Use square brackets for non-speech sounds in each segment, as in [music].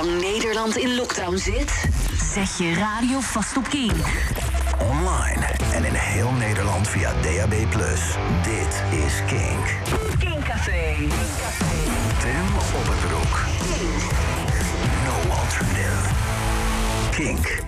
Zolang Nederland in lockdown zit, zet je radio vast op King. Online en in heel Nederland via DAB+. Dit is King. King Café. Tim op het roek. No alternative. Kink.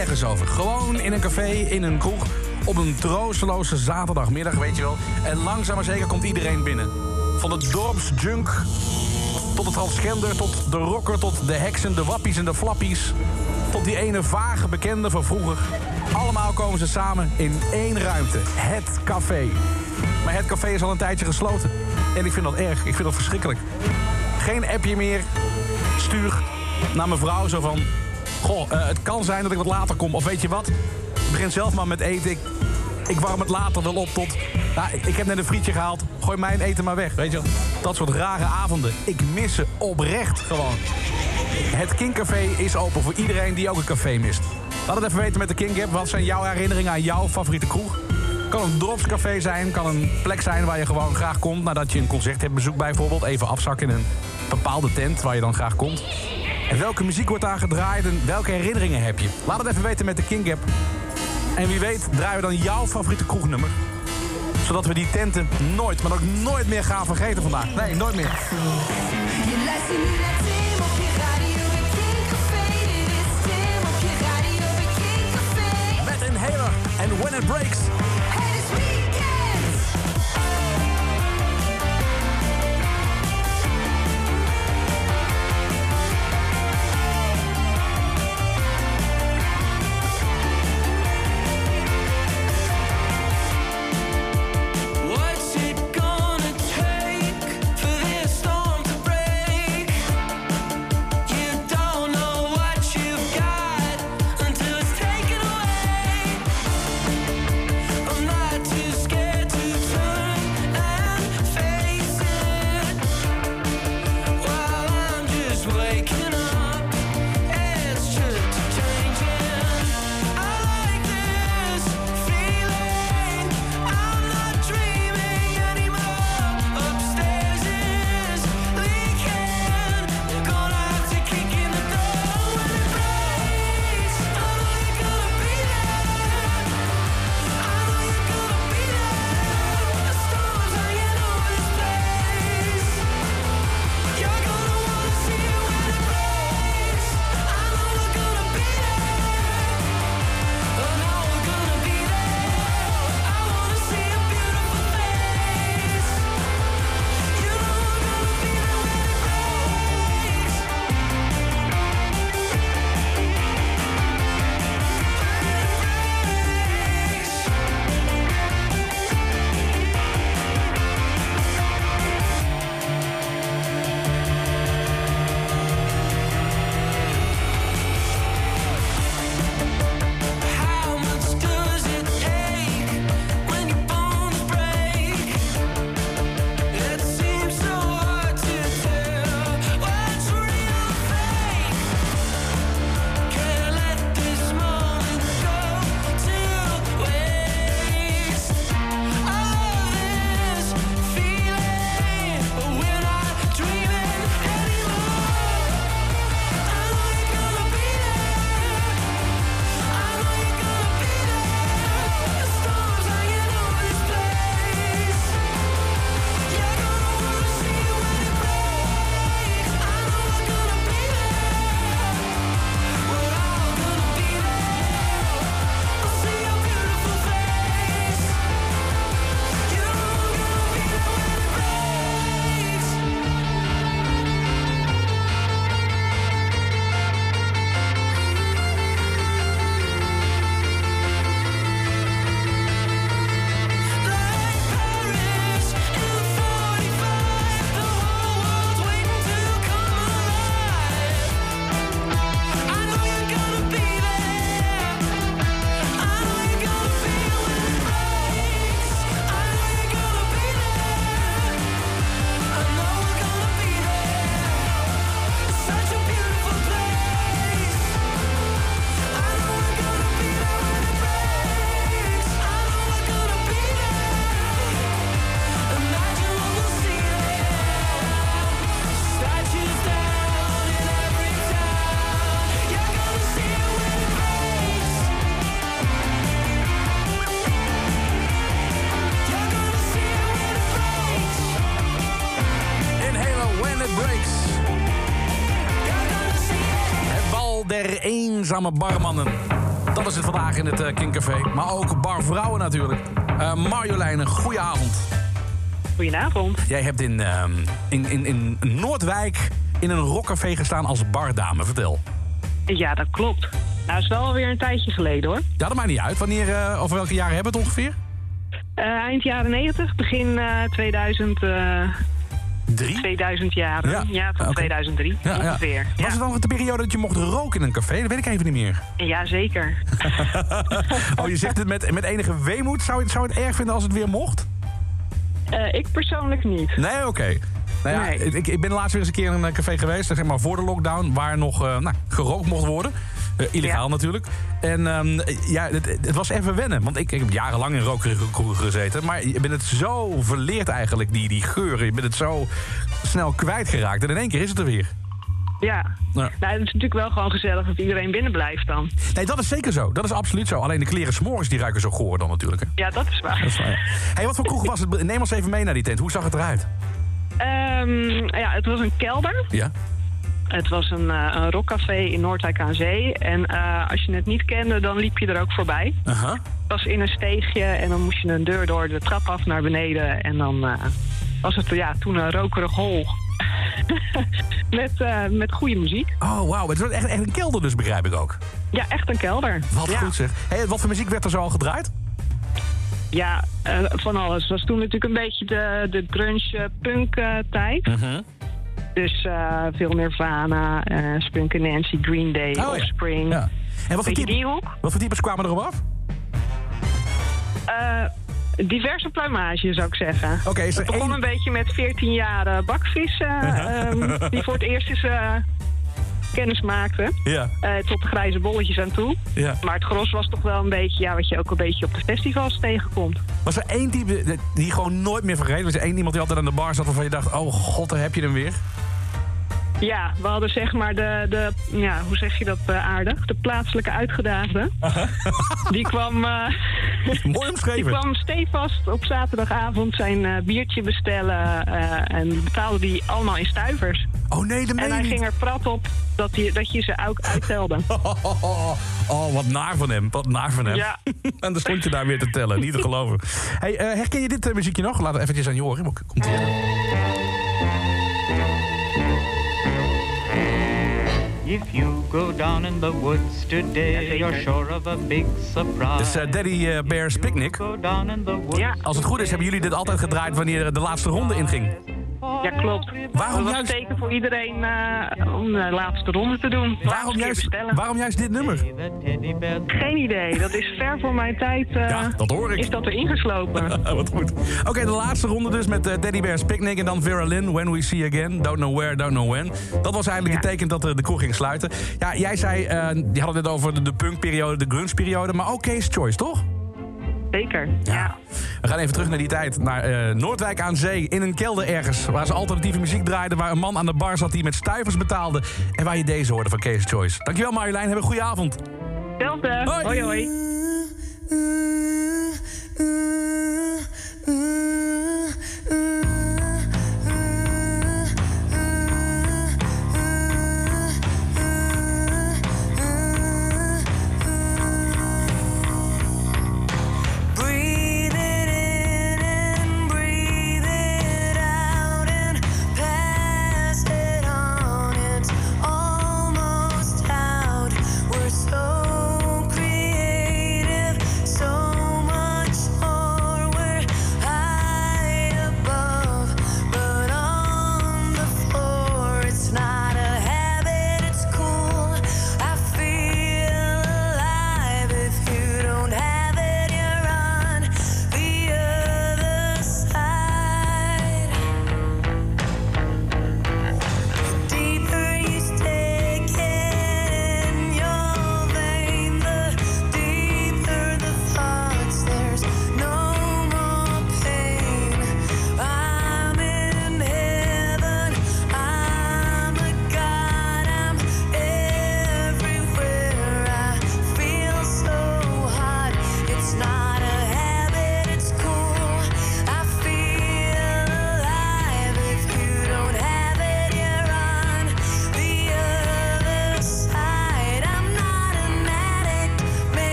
Nergens over. Gewoon in een café, in een kroeg, op een troosteloze zaterdagmiddag, weet je wel. En langzaam maar zeker komt iedereen binnen. Van de dorpsjunk tot de transgender, tot de rocker, tot de heksen, de wappies en de flappies. Tot die ene vage bekende van vroeger. Allemaal komen ze samen in één ruimte. Het café. Maar het café is al een tijdje gesloten. En ik vind dat erg. Ik vind dat verschrikkelijk. Geen appje meer. Stuur naar mijn vrouw zo van... Goh, eh, het kan zijn dat ik wat later kom. Of weet je wat? Ik begin zelf maar met eten. Ik, ik warm het later wel op tot... Nou, ik, ik heb net een frietje gehaald. Gooi mijn eten maar weg, weet je wel. Dat soort rare avonden. Ik mis ze oprecht gewoon. Het King Café is open voor iedereen die ook een café mist. Laat het even weten met de King Gap. Wat zijn jouw herinneringen aan jouw favoriete kroeg? Kan een dropscafé zijn, kan een plek zijn waar je gewoon graag komt... nadat je een concert hebt bezoekt bijvoorbeeld. Even afzakken in een bepaalde tent waar je dan graag komt. En welke muziek wordt daar gedraaid en welke herinneringen heb je? Laat het even weten met de King Gap. En wie weet draaien we dan jouw favoriete kroegnummer. Zodat we die tenten nooit, maar ook nooit meer gaan vergeten vandaag. Nee, nooit meer. Eenzame barmannen. Dat is het vandaag in het uh, Kinkcafé. Maar ook barvrouwen natuurlijk. Uh, Marjolein, een goede avond. Goedenavond. Jij hebt in, uh, in, in, in Noordwijk in een rockcafé gestaan als bardame. Vertel. Ja, dat klopt. Nou, is wel alweer een tijdje geleden hoor. Ja, dat maakt niet uit. Wanneer, uh, over welke jaren hebben we het ongeveer? Uh, eind jaren 90, begin uh, 2000. Drie? 2000 jaren. Ja, ja van okay. 2003 ja, ongeveer. Ja. Was het dan de periode dat je mocht roken in een café? Dat weet ik even niet meer. Ja, zeker. [laughs] oh, je zegt het met, met enige weemoed. Zou je, zou je het erg vinden als het weer mocht? Uh, ik persoonlijk niet. Nee, oké. Okay. Nou ja, Nee. ik, ik ben laatst weer eens een keer in een café geweest, zeg maar voor de lockdown, waar nog eh, nou, gerookt mocht worden. Eh, illegaal Ja. natuurlijk. En ehm, ja, het, het was even wennen. Want ik, ik heb jarenlang in rookkroegen gezeten. Maar je bent het zo verleerd eigenlijk, die, die geuren. Je bent het zo snel kwijtgeraakt. En in één keer is het er weer. Ja. Ja. Nou, het is natuurlijk wel gewoon gezellig dat iedereen binnen blijft dan. Nee, dat is zeker zo. Dat is absoluut zo. Alleen de kleren s'morgens die ruiken zo goor dan natuurlijk. Hè. Ja, dat is waar. Dat is waar, ja. hey, wat voor kroeg was het? Neem ons even mee naar die tent. Hoe zag het eruit? Ehm, ja, het was een kelder. Ja. Het was een, eh, een rockcafé in Noordwijk aan Zee. En eh, als je het niet kende, dan liep je er ook voorbij. Aha. Het was in een steegje en dan moest je een deur door de trap af naar beneden. En dan eh, was het ja, toen een rokerig hol. [laughs] met, met goede muziek. Oh, wauw. Het was echt, echt een kelder dus, begrijp ik ook. Ja, echt een kelder. Wat ja. goed zeg. Hey, wat voor muziek werd er zo al gedraaid? Ja, van alles. Het was toen natuurlijk een beetje de, de grunge punk eh, tijd. Mhm. Dus eh, veel Nirvana, eh Spunk Nancy, Green Day, Oh. Offspring. Ja. En wat voor, type, die hoek. wat voor types kwamen erop af? Eh, diverse pluimage, zou ik zeggen. Oké, is er Het begon één- een beetje met 14 jaar bakvis, eh, ehm, die voor het eerst eh, kennis maakte. Ja, eh, tot de grijze bolletjes aan toe. ja. Maar het gros was toch wel een beetje, ja, wat je ook een beetje op de festivals tegenkomt. Was er één type die je gewoon nooit meer vergeet? Was er één iemand die altijd aan de bar zat waarvan je dacht... oh god, daar heb je hem weer? Ja, we hadden zeg maar de, de ja, hoe zeg je dat eh, aardig? De plaatselijke uitgedaagde. [laughs] Die kwam, eh, [laughs] Mooi die kwam stevast op zaterdagavond zijn eh, biertje bestellen. eh, en betaalde die allemaal in stuivers. Oh nee, dat meen En hij niet. ging er prat op dat, hij, dat je ze ook uittelde. [laughs] Oh, wat naar van hem. Wat naar van hem. Ja. [laughs] en dan stond je daar weer te tellen. Niet te geloven. Hey, eh, herken je dit eh, muziekje nog? Laten we eventjes aan je horen. Komt ie. If you go down in the woods today, you're sure of a big surprise. Dit is eh, Daddy Bear's Picnic. Ja. Als het goed is, hebben jullie dit altijd gedraaid wanneer de laatste ronde inging. Ja, klopt. Waarom dat was juist- teken voor iedereen eh, om de laatste ronde te doen. Waarom juist, waarom juist dit nummer? Geen idee. Dat is ver voor mijn tijd. eh, Ja, dat hoor ik. Is dat er ingeslopen? [laughs] Wat goed. Oké, de laatste ronde dus met eh, Daddy Bear's Picnic en dan Vera Lynn, When We See Again. Don't know where, don't know when. Dat was eigenlijk Ja. het teken dat eh, de kroeg ging sluiten. Ja, jij zei, eh die hadden het over de, de punkperiode, de grunge-periode, maar ook Case Choice, toch? Zeker. Ja. We gaan even terug naar die tijd, naar eh, Noordwijk aan Zee, in een kelder ergens, waar ze alternatieve muziek draaiden, waar een man aan de bar zat die met stuivers betaalde en waar je deze hoorde van Case Choice. Dankjewel Marjolein, heb een goede avond. Hetzelfde. Hoi. hoi.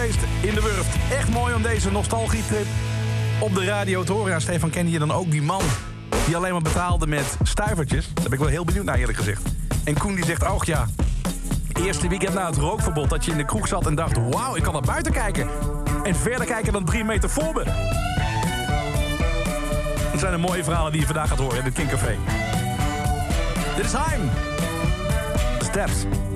In de Wurft. Echt mooi om deze nostalgietrip op de radio te horen. Ja, Stefan, kende je dan ook die man die alleen maar betaalde met stuivertjes? Daar ben ik wel heel benieuwd naar, eerlijk gezegd. En Koen die zegt, oh ja, eerste weekend na het rookverbod... dat je in de kroeg zat en dacht, wauw, ik kan naar buiten kijken. En verder kijken dan drie meter voor me. Dat zijn de mooie verhalen die je vandaag gaat horen in het Kinkcafé. Dit is Heim. Steps.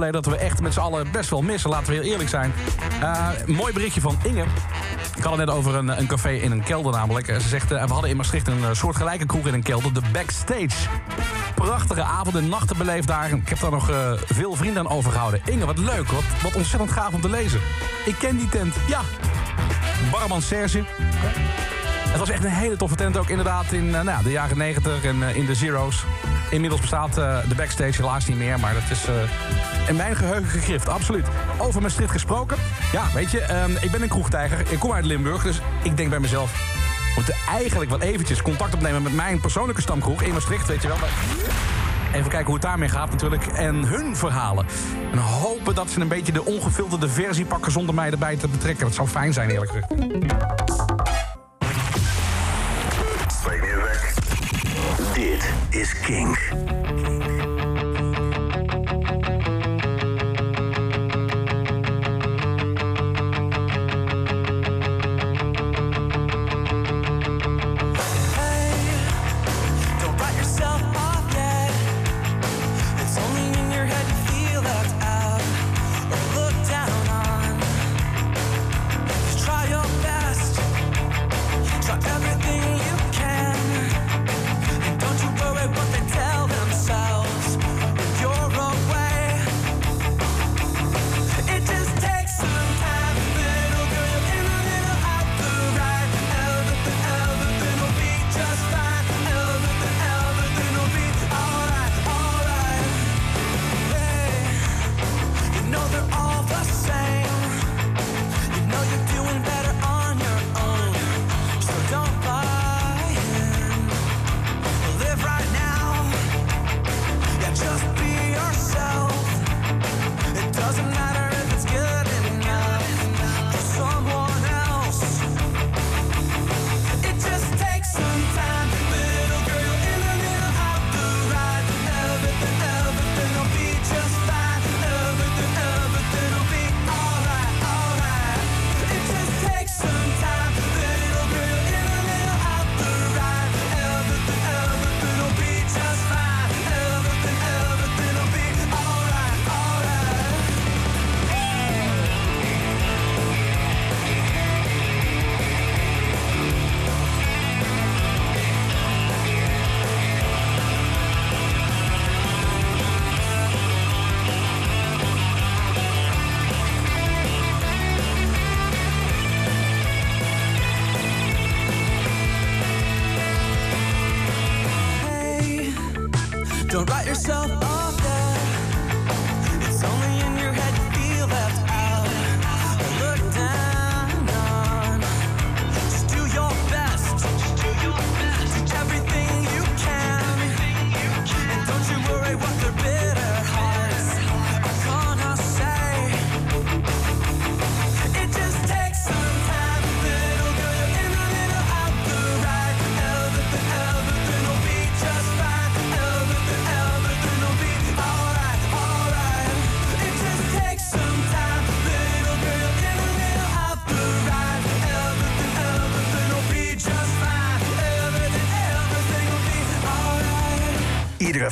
Dat we echt met z'n allen best wel missen, laten we heel eerlijk zijn. Eh, mooi berichtje van Inge. Ik had het net over een, een café in een kelder namelijk. Eh, Ze zegt, eh, we hadden in Maastricht een soortgelijke kroeg in een kelder, de Backstage. Prachtige avonden en nachten beleefd daar. Ik heb daar nog veel vrienden aan overgehouden. Inge, wat leuk, wat, wat ontzettend gaaf om te lezen. Ik ken die tent, ja. Barman Serge. Het was echt een hele toffe tent ook inderdaad in nou de jaren 90 en in de Zero's. Inmiddels bestaat eh, de backstage helaas niet meer, maar dat is uh, in mijn geheugen gegrift, absoluut. Over Maastricht gesproken. Ja, weet je, ehm, ik ben een kroegtijger, ik kom uit Limburg, dus ik denk bij mezelf... we moeten eigenlijk wel eventjes contact opnemen met mijn persoonlijke stamkroeg in Maastricht, weet je wel. Even kijken hoe het daarmee gaat natuurlijk. En hun verhalen. En hopen dat ze een beetje de ongefilterde versie pakken zonder mij erbij te betrekken. Dat zou fijn zijn eerlijk gezegd. is King.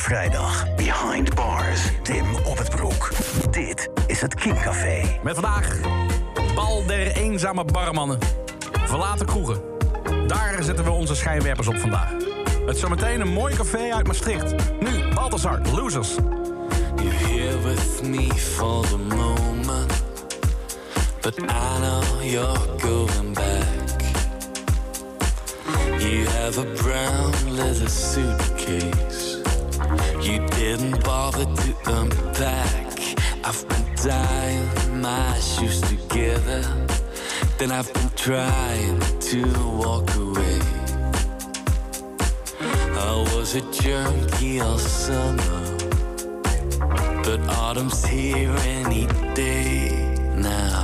vrijdag. Behind Bars. Tim op het broek. Dit is het King Café. Met vandaag bal der eenzame barmannen. Verlaten kroegen. Daar zetten we onze schijnwerpers op vandaag. Het zometeen een mooi café uit Maastricht. Nu, Balthazar, Losers. You're here with me for the moment. But I know you're going back. You have a brown leather suitcase. You didn't bother to unpack. I've been tying my shoes together. Then I've been trying to walk away. I was a junkie all summer. But autumn's here any day now.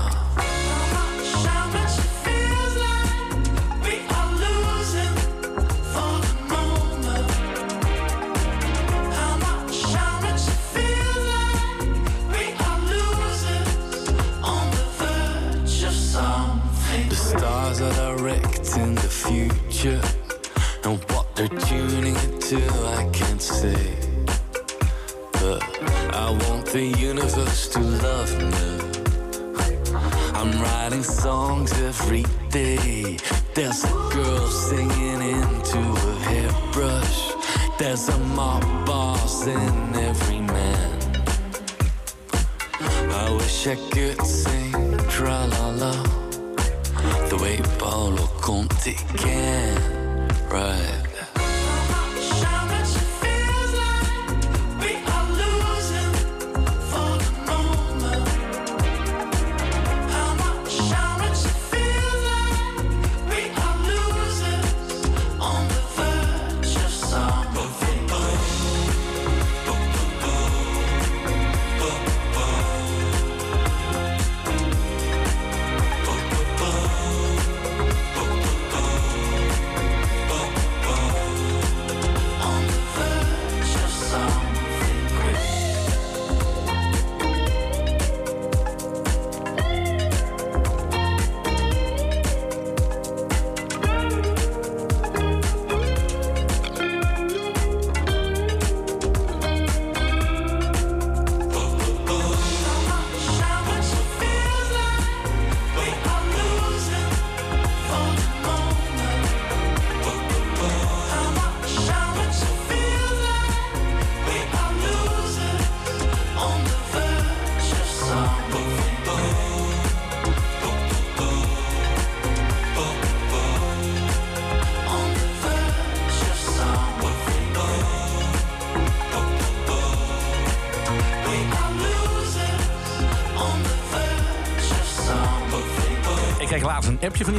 all look on right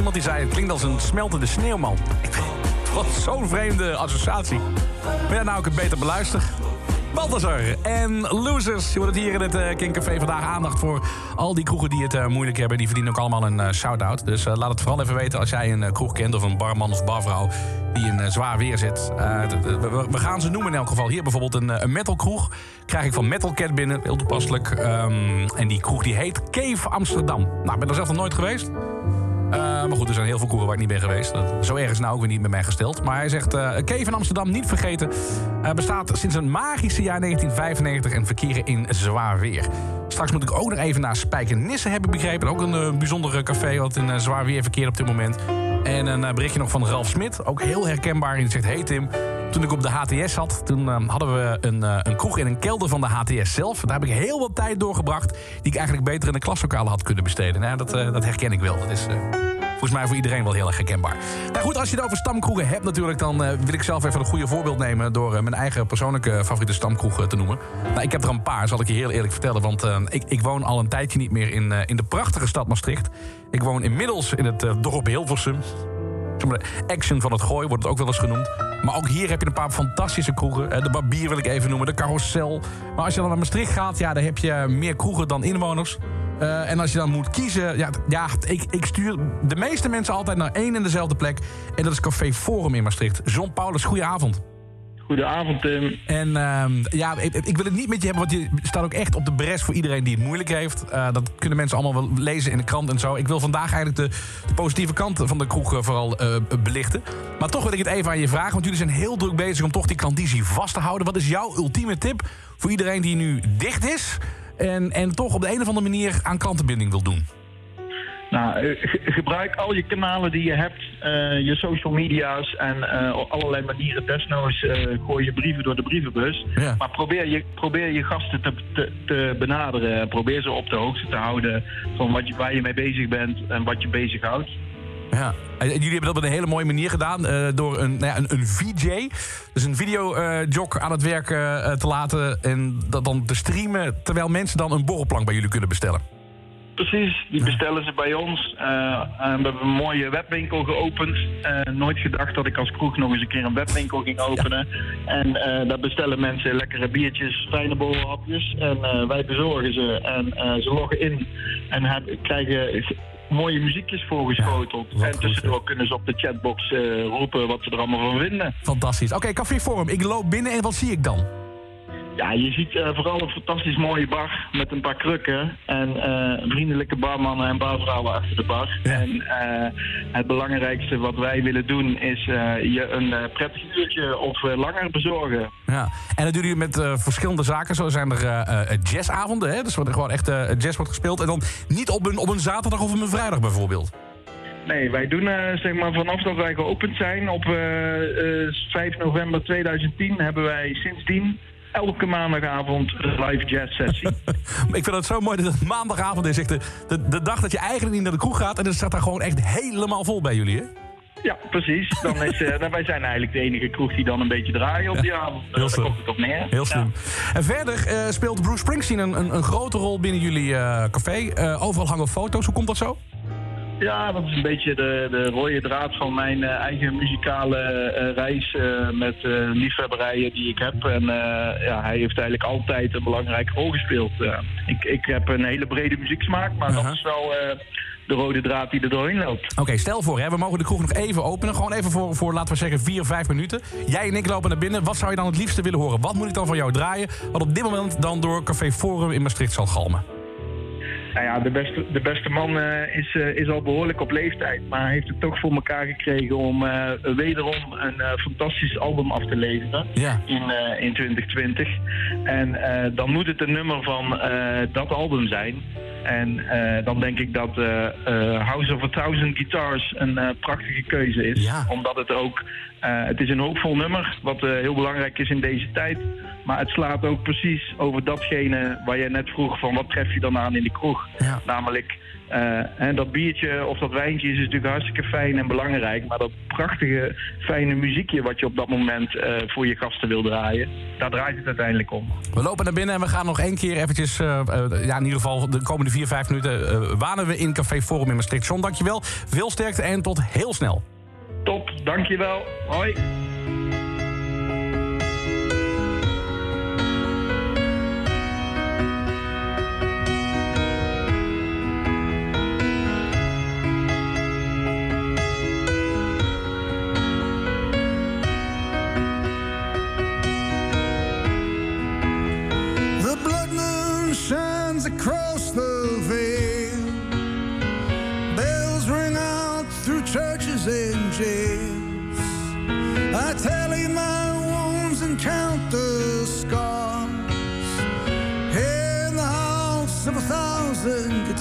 iemand die zei... het klinkt als een smeltende sneeuwman. Wat zo'n vreemde associatie. Maar ja, nou ik het beter beluister. Balthazar en Losers. Je wordt het hier in het eh, King Café vandaag aandacht voor al die kroegen die het eh, moeilijk hebben. Die verdienen ook allemaal een eh, shout-out. Dus laat het vooral even weten als jij een kroeg kent of een barman of barvrouw die in zwaar weer zit. We, gaan ze noemen in elk geval. Hier bijvoorbeeld een, een metalkroeg. Krijg ik van Metal Cat binnen, heel toepasselijk. Ehm, en die kroeg die heet Cave Amsterdam. Nou, ik ben er zelf nog nooit geweest. Eh, maar goed, er zijn heel veel kroegen waar ik niet ben geweest. Zo erg is nou ook weer niet met mij gesteld. Maar hij zegt, eh Cave in Amsterdam, niet vergeten... eh, bestaat sinds een magische jaar 1995 en verkeren in zwaar weer. Straks moet ik ook nog even naar Spijkenisse hebben begrepen. Ook een eh, bijzondere café wat in eh, zwaar weer verkeert op dit moment. En een eh, berichtje nog van Ralf Smit, ook heel herkenbaar. En die zegt, hey Tim, toen ik op de HTS zat... toen eh, hadden we een, eh, een kroeg in een kelder van de HTS zelf. Daar heb ik heel wat tijd doorgebracht... die ik eigenlijk beter in de klaslokalen had kunnen besteden. Nou, dat, eh, dat herken ik wel. Dat is... eh, Volgens mij voor iedereen wel heel erg herkenbaar. Nou goed, als je het over stamkroegen hebt natuurlijk... dan eh, wil ik zelf even een goede voorbeeld nemen... door eh, mijn eigen persoonlijke favoriete stamkroeg eh, te noemen. Nou, ik heb er een paar, zal ik je heel eerlijk vertellen. Want eh, ik, ik woon al een tijdje niet meer in, eh, in de prachtige stad Maastricht. Ik woon inmiddels in het eh, dorp Hilversum. Action van het gooi wordt het ook wel eens genoemd. Maar ook hier heb je een paar fantastische kroegen. Eh, De Barbier wil ik even noemen, de Carousel. Maar als je dan naar Maastricht gaat, ja, dan heb je meer kroegen dan inwoners. Eh, en als je dan moet kiezen... Ja, ja ik, ik stuur de meeste mensen altijd naar één en dezelfde plek. En dat is Café Forum in Maastricht. John Paulus, goedenavond. Goedenavond, Tim. En ehm, ja, ik, ik wil het niet met je hebben, want je staat ook echt op de bres voor iedereen die het moeilijk heeft. Eh, dat kunnen mensen allemaal wel lezen in de krant en zo. Ik wil vandaag eigenlijk de, de positieve kant van de kroeg eh, vooral eh, belichten. Maar toch wil ik het even aan je vragen, want jullie zijn heel druk bezig om toch die klandizie vast te houden. Wat is jouw ultieme tip voor iedereen die nu dicht is en, en toch op de een of andere manier aan klantenbinding wil doen? Nou, eh, ge- gebruik al je kanalen die je hebt, eh, je social media's en eh, op allerlei manieren. Desnoods gooi je brieven door de brievenbus. Ja. Maar probeer je, probeer je gasten te, te, te benaderen. Probeer ze op de hoogte te houden van wat je, waar je mee bezig bent en wat je bezighoudt. Ja. En jullie hebben dat op een hele mooie manier gedaan. door een, nou ja, een, een VJ, dus een videojog aan het werk te laten. En dat dan te streamen. Terwijl mensen dan een borrelplank bij jullie kunnen bestellen. Precies, die bestellen ze bij ons. Eh, en we hebben een mooie webwinkel geopend. Eh, nooit gedacht dat ik als kroeg nog eens een keer een webwinkel ging openen. En eh, daar bestellen mensen lekkere biertjes, fijne borrelhapjes. En wij bezorgen ze. En ze loggen in en hebben, krijgen mooie muziekjes voorgeschoteld. Ja, en goed, tussendoor kunnen ze op de chatbox roepen wat ze er allemaal van vinden. Fantastisch. Oké, Café Forum. Ik loop binnen en wat zie ik dan? Ja, je ziet eh, vooral een fantastisch mooie bar met een paar krukken en eh, vriendelijke barmannen en barvrouwen achter de bar. Ja. En eh, het belangrijkste wat wij willen doen is je een prettig uurtje of langer bezorgen. Ja. En dat doen jullie met verschillende zaken. Zo zijn er jazzavonden. Hè? Dus waar er gewoon echt jazz wordt gespeeld. En dan niet op een, op een zaterdag of op een vrijdag bijvoorbeeld. Nee, wij doen zeg maar vanaf dat wij geopend zijn op eh, eh, 5 november 2010 hebben wij sindsdien elke maandagavond een live jazz sessie. [laughs] Ik vind het zo mooi dat het maandagavond is. Echt de, de, de dag dat je eigenlijk niet naar de kroeg gaat. En dan staat daar gewoon echt helemaal vol bij jullie, hè? Ja, precies. Dan is, eh, [laughs] nou, wij zijn eigenlijk de enige kroeg die dan een beetje draaien op die avond. Eh, heel Daar slim. komt het op neer. Heel slim. En verder eh, speelt Bruce Springsteen een, een, een grote rol binnen jullie eh, café. Eh, overal hangen foto's. Hoe komt dat zo? Ja, dat is een beetje de, de rode draad van mijn eh, eigen muzikale eh, reis eh, met liefhebberijen die ik heb. En ja, hij heeft eigenlijk altijd een belangrijke rol gespeeld. Ik, ik heb een hele brede muzieksmaak, maar dat is wel de rode draad die er doorheen loopt. Oké, stel voor, hè, we mogen de kroeg nog even openen. Gewoon even voor, voor, laten we zeggen, vier, vijf minuten. Jij en ik lopen naar binnen. Wat zou je dan het liefste willen horen? Wat moet ik dan van jou draaien? Wat op dit moment dan door Café Forum in Maastricht zal galmen. Nou ja, de beste, de beste man eh, is, eh, is al behoorlijk op leeftijd, maar heeft het toch voor elkaar gekregen om eh, wederom een fantastisch album af te leveren. Ja. in, eh, in 2020. En dan moet het een nummer van dat album zijn. En dan denk ik dat House of a Thousand Guitars een prachtige keuze is. Ja. Omdat het ook, het is een hoopvol nummer, wat eh, heel belangrijk is in deze tijd. Maar het slaat ook precies over datgene waar jij net vroeg van wat tref je dan aan in de kroeg. Ja. Namelijk eh, en dat biertje of dat wijntje is natuurlijk hartstikke fijn en belangrijk. Maar dat prachtige, fijne muziekje wat je op dat moment eh, voor je gasten wil draaien, daar draait het uiteindelijk om. We lopen naar binnen en we gaan nog één keer eventjes... eh, eh, ja, in ieder geval de komende vier, vijf minuten eh, wanen we in Café Forum in Maastricht. John, dankjewel. Veel sterkte en tot heel snel. Top, dankjewel. Hoi.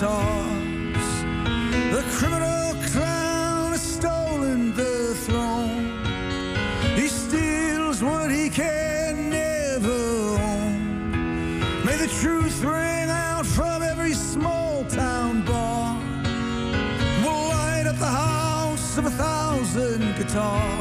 The criminal clown has stolen the throne. He steals what he can never own. May the truth ring out from every small town bar. We'll light up the house of a thousand guitars.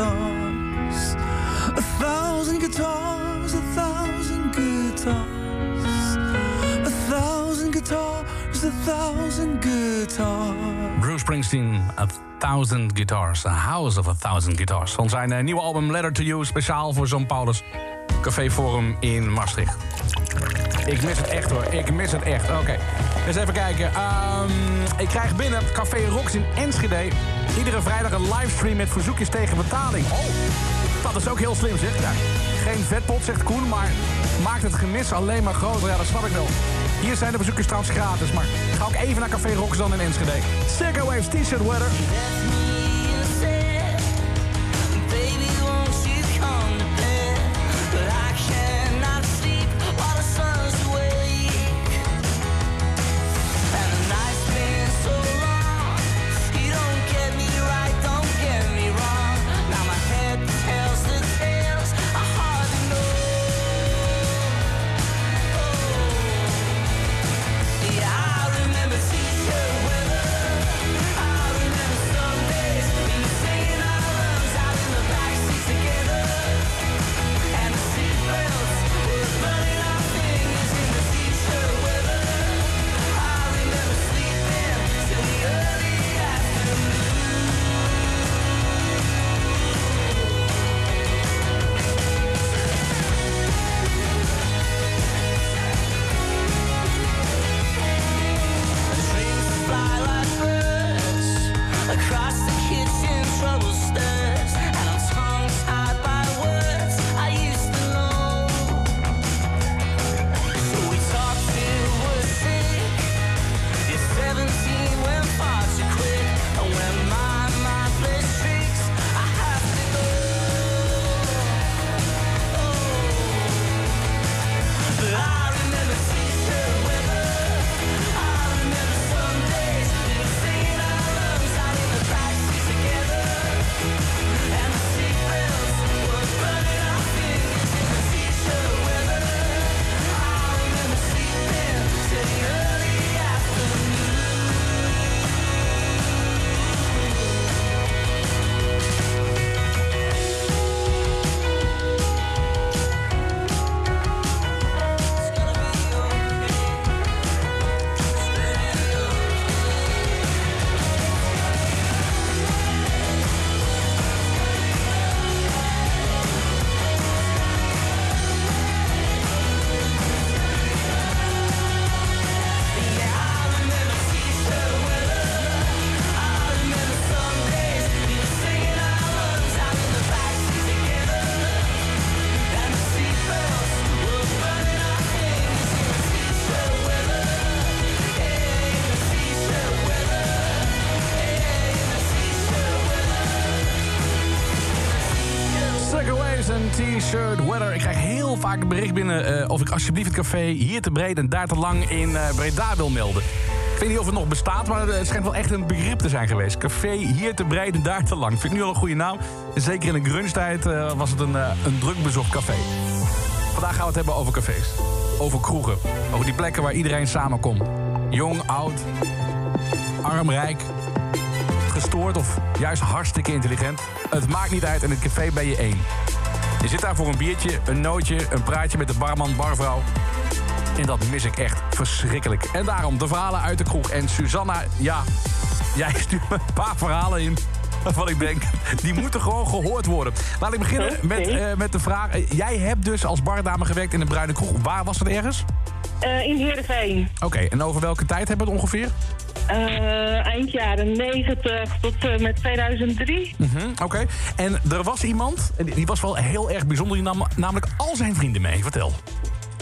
A thousand guitars, a thousand guitars, a thousand guitars, a thousand guitars. Bruce Springsteen, A Thousand Guitars. A House of a Thousand Guitars. Van zijn eh, nieuwe album Letter to You, speciaal voor Zo'n Paulus. Café Forum in Maastricht. Ik mis het echt hoor, ik mis het echt. Oké, eens even kijken. Ehm, ik krijg binnen Café Rox in Enschede... iedere vrijdag een livestream met verzoekjes tegen betaling. Oh, dat is ook heel slim zeg. Ja, geen vetpot, zegt Koen, maar maakt het gemis alleen maar groter. Ja, dat snap ik wel. Hier zijn de bezoekers trouwens gratis, maar ga ook even naar Café Roxanne in Enschede. Circa Waves T-shirt weather. Of ik alsjeblieft het café hier te breed en daar te lang in eh, Breda wil melden. Ik weet niet of het nog bestaat, maar het schijnt wel echt een begrip te zijn geweest. Café hier te breed en daar te lang. Vind ik nu al een goede naam. Zeker in de grunstijd eh, was het een, eh, een druk bezocht café. Vandaag gaan we het hebben over cafés. Over kroegen. Over die plekken waar iedereen samenkomt. Jong, oud, arm, rijk, gestoord of juist hartstikke intelligent. Het maakt niet uit, in het café ben je één. Je zit daar voor een biertje, een nootje, een praatje met de barman, barvrouw. En dat mis ik echt verschrikkelijk. En daarom de verhalen uit de kroeg. En Susanna, ja, jij [laughs] stuurt me een paar verhalen in... waarvan ik denk, die moeten gewoon gehoord worden. Laat ik beginnen met, eh, met de vraag... eh, jij hebt dus als bardame gewerkt in een bruine kroeg. Waar was het ergens? Eh, in Heerenveen. Oké, en over welke tijd hebben we het ongeveer? Eh, eind jaren 90 tot eh, met 2003. Mhm, Oké. En er was iemand, die was wel heel erg bijzonder, die nam namelijk al zijn vrienden mee. Vertel.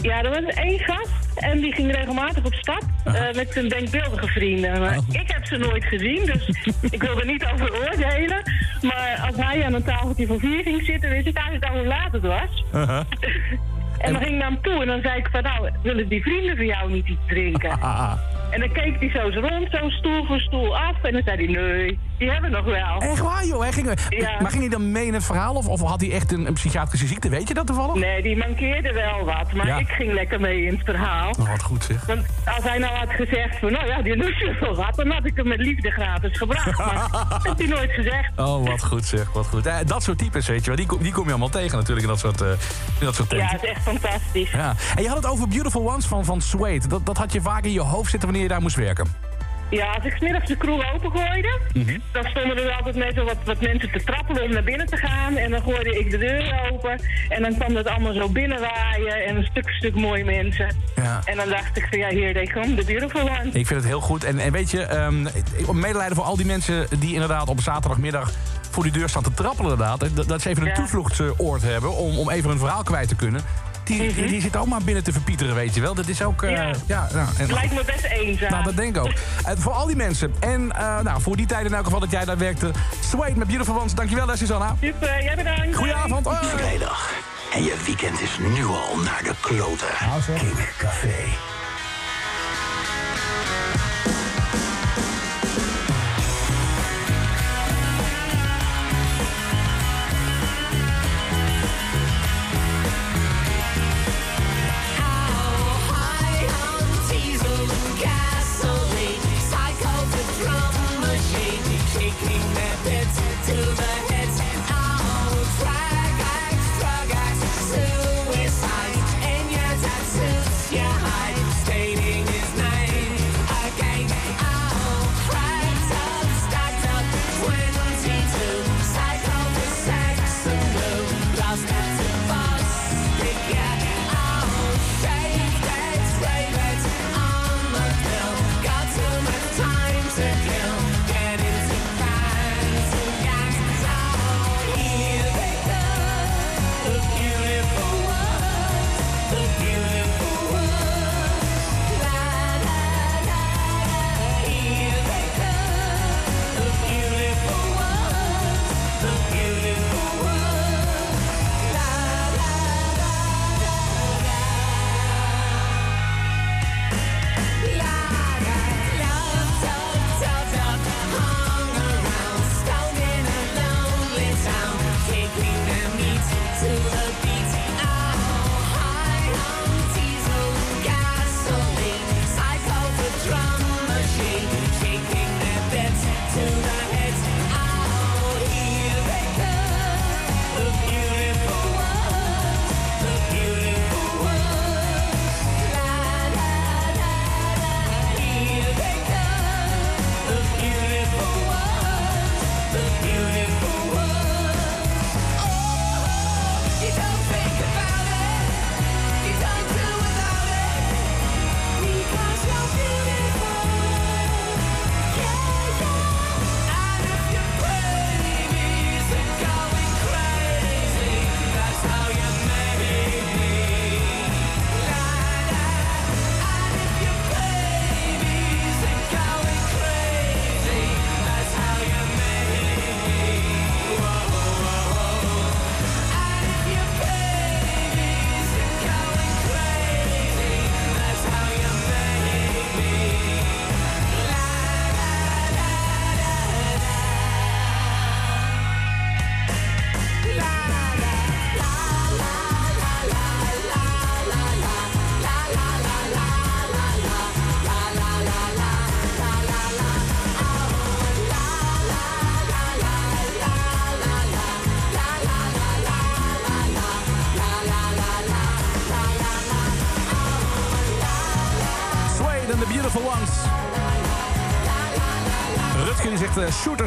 Ja, er was één gast en die ging regelmatig op stap eh, met zijn denkbeeldige vrienden. Maar Oh. ik heb ze nooit gezien, dus ik wil er niet over oordelen. Maar als hij aan een tafeltje van vier ging zitten, wist ik eigenlijk al hoe laat het was. [laughs] En dan ging ik naar hem toe en dan zei ik van nou, willen die vrienden van jou niet iets drinken? En dan keek hij zo rond, zo stoel voor stoel af. En dan zei hij, nee, die hebben we nog wel. Echt waar, joh. Hij ging, Ja. Maar ging hij dan mee in het verhaal? Of, of had hij echt een, een psychiatrische ziekte? Weet je dat toevallig? Nee, die mankeerde wel wat. Maar Ja. ik ging lekker mee in het verhaal. Oh, wat goed zeg. Want als hij nou had gezegd van, nou ja, die lust wel wat, dan had ik hem met liefde gratis gebracht. Maar [laughs] dat heeft hij nooit gezegd. Oh, wat goed zeg, wat goed. Eh, dat soort types, weet je wel, die, kom- die kom je allemaal tegen natuurlijk in dat soort, eh in dat soort Ja, tenten. het is echt fantastisch. Ja. En je had het over Beautiful Ones van, van Suede. Dat, dat had je vaak in je hoofd zitten wanneer je daar moest werken. Ja, als ik 's middags de kroeg opengooide, dan stonden er altijd net zo wat, wat mensen te trappelen om naar binnen te gaan. En dan gooide ik de deur open en dan kwam dat allemaal zo binnenwaaien en een stuk, stuk mooie mensen. Ja. En dan dacht ik van ja, hier, they come, the beautiful one. Ik vind het heel goed. En, en weet je, ehm ik- medelijden voor al die mensen die inderdaad op zaterdagmiddag voor die deur staan te trappelen inderdaad. Dat, dat ze even een Ja. toevluchtsoord hebben om, om even een verhaal kwijt te kunnen. Die, die zit ook maar binnen te verpieteren, weet je wel. Dat is ook... eh, Ja. ja, nou, en- Het lijkt me best eenzaam. nou, dat denk ik ook. [laughs] En voor al die mensen. En eh, nou, voor die tijd in elk geval dat jij daar werkte. Sweet met Beautiful Ones. Dankjewel, hè, Susanna. Super, jij bedankt. Goedenavond. Vrijdag. En je weekend is nu al naar de kloten. King Café.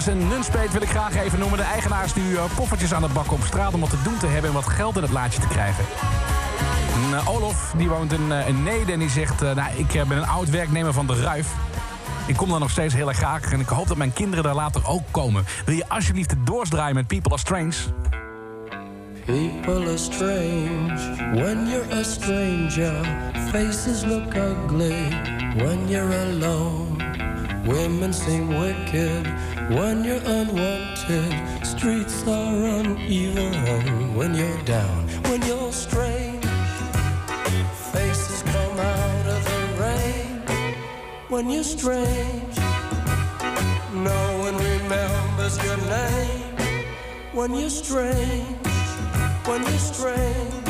Eh, shooters en nunspeet wil ik graag even noemen. De eigenaars die uh, poffertjes aan het bakken op straat om wat te doen te hebben... en wat geld in het laadje te krijgen. En, eh, Olof, die woont in, eh, in Neder en die zegt... eh, nou, ik eh, ben een oud werknemer van de Ruif. Ik kom daar nog steeds heel erg graag en ik hoop dat mijn kinderen daar later ook komen. Wil je alsjeblieft de doors met People Are Strange? People are strange when you're a stranger. Faces look ugly when you're alone. Women seem wicked when you're unwanted. Streets are uneven when you're down. When you're strange, faces come out of the rain. When you're strange, no one remembers your name. When you're strange when you're strange,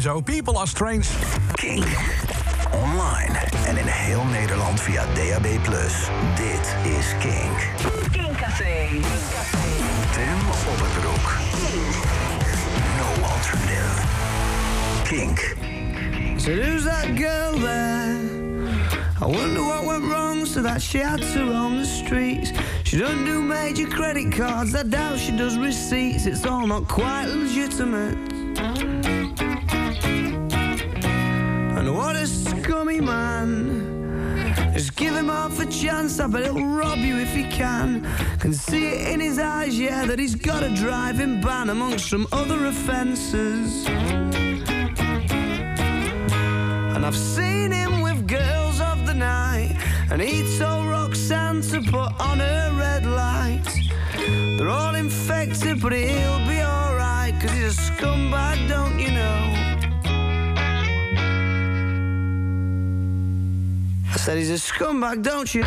zo. People are strange. Kink. Online en in heel Nederland via DAB+. Dit is Kink. Kinkcafé. Tim op het broek. No alternative. Kink. So who's that girl there? I wonder what went wrong so that she had to roam the streets. She doesn't do major credit cards, I doubt she does receipts. It's all not quite legitimate. Chance, I bet he'll rob you if he can. Can see it in his eyes, yeah, that he's got a driving ban amongst some other offences. And I've seen him with girls of the night. And he told Roxanne to put on her red light. They're all infected, but he'll be alright. Cause he's a scumbag, don't you know? I said he's a scumbag, don't you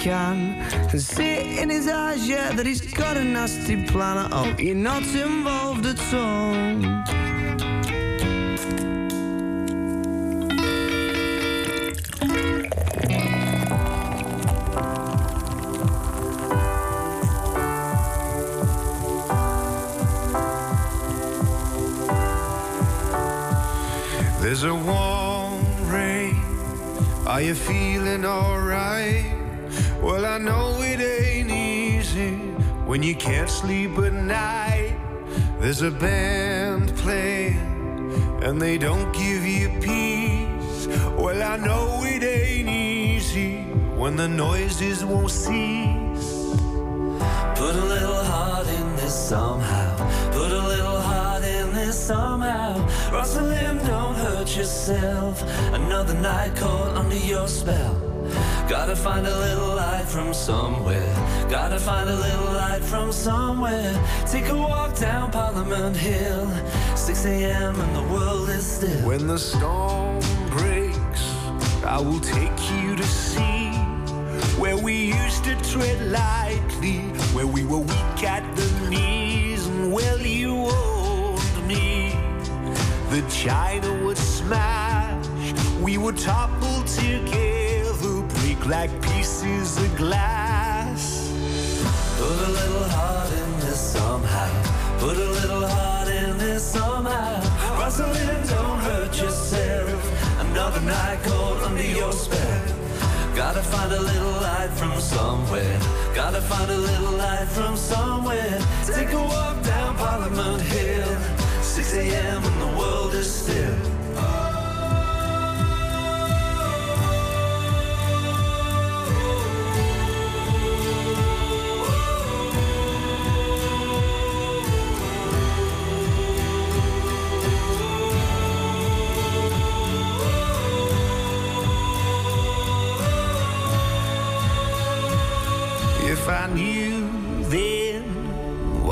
can. Can see in his eyes, yeah, that he's got a nasty plan. Hope you're not involved at all. There's a band playing and they don't give you peace. Well, I know it ain't easy when the noises won't cease. Put a little heart in this somehow. Put a little heart in this somehow. Rosalind, don't hurt yourself. Another night caught under your spell. Gotta find a little light from somewhere. Gotta find a little light from somewhere. Take a walk down Parliament Hill. 6 a.m. and the world is still. When the storm breaks, I will take you to see where we used to tread lightly, where we were weak at the knees, and well, you owned me. The china would smash, we would topple together, like pieces of glass. Put a little heart in this somehow. Put a little heart in this somehow. Rosalind, don't hurt yourself. Another night cold under your spell. Gotta find a little light from somewhere. Gotta find a little light from somewhere. Take a walk down Parliament Hill. 6 a.m. and the world is still.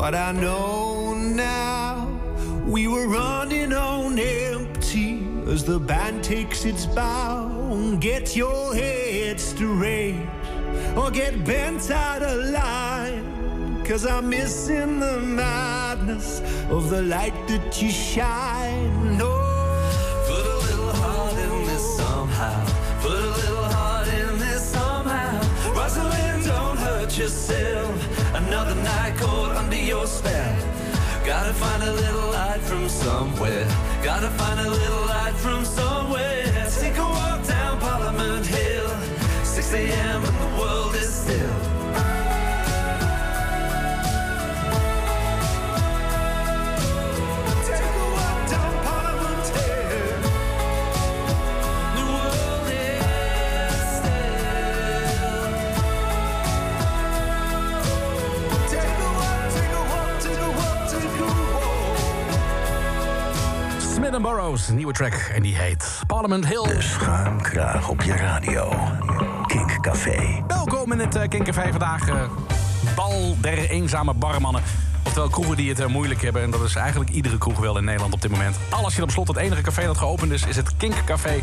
What I know now, we were running on empty as the band takes its bow. Get your head straight or get bent out of line. Cause I'm missing the madness of the light that you shine. Under. Gotta find a little light from somewhere. Gotta find a little light from somewhere. Take a walk down Parliament Hill. 6 a.m. and the world is still. Burroughs, nieuwe track. En die heet Parliament Hill. De schuimkraag op je radio. Kink Café. Welkom in het uh, Kinkcafé vandaag. eh, bal der eenzame barmannen. Oftewel kroegen die het eh, moeilijk hebben. En dat is eigenlijk iedere kroeg wel in Nederland op dit moment. Alles je op slot. Het enige café dat geopend is, is het Kinkcafé.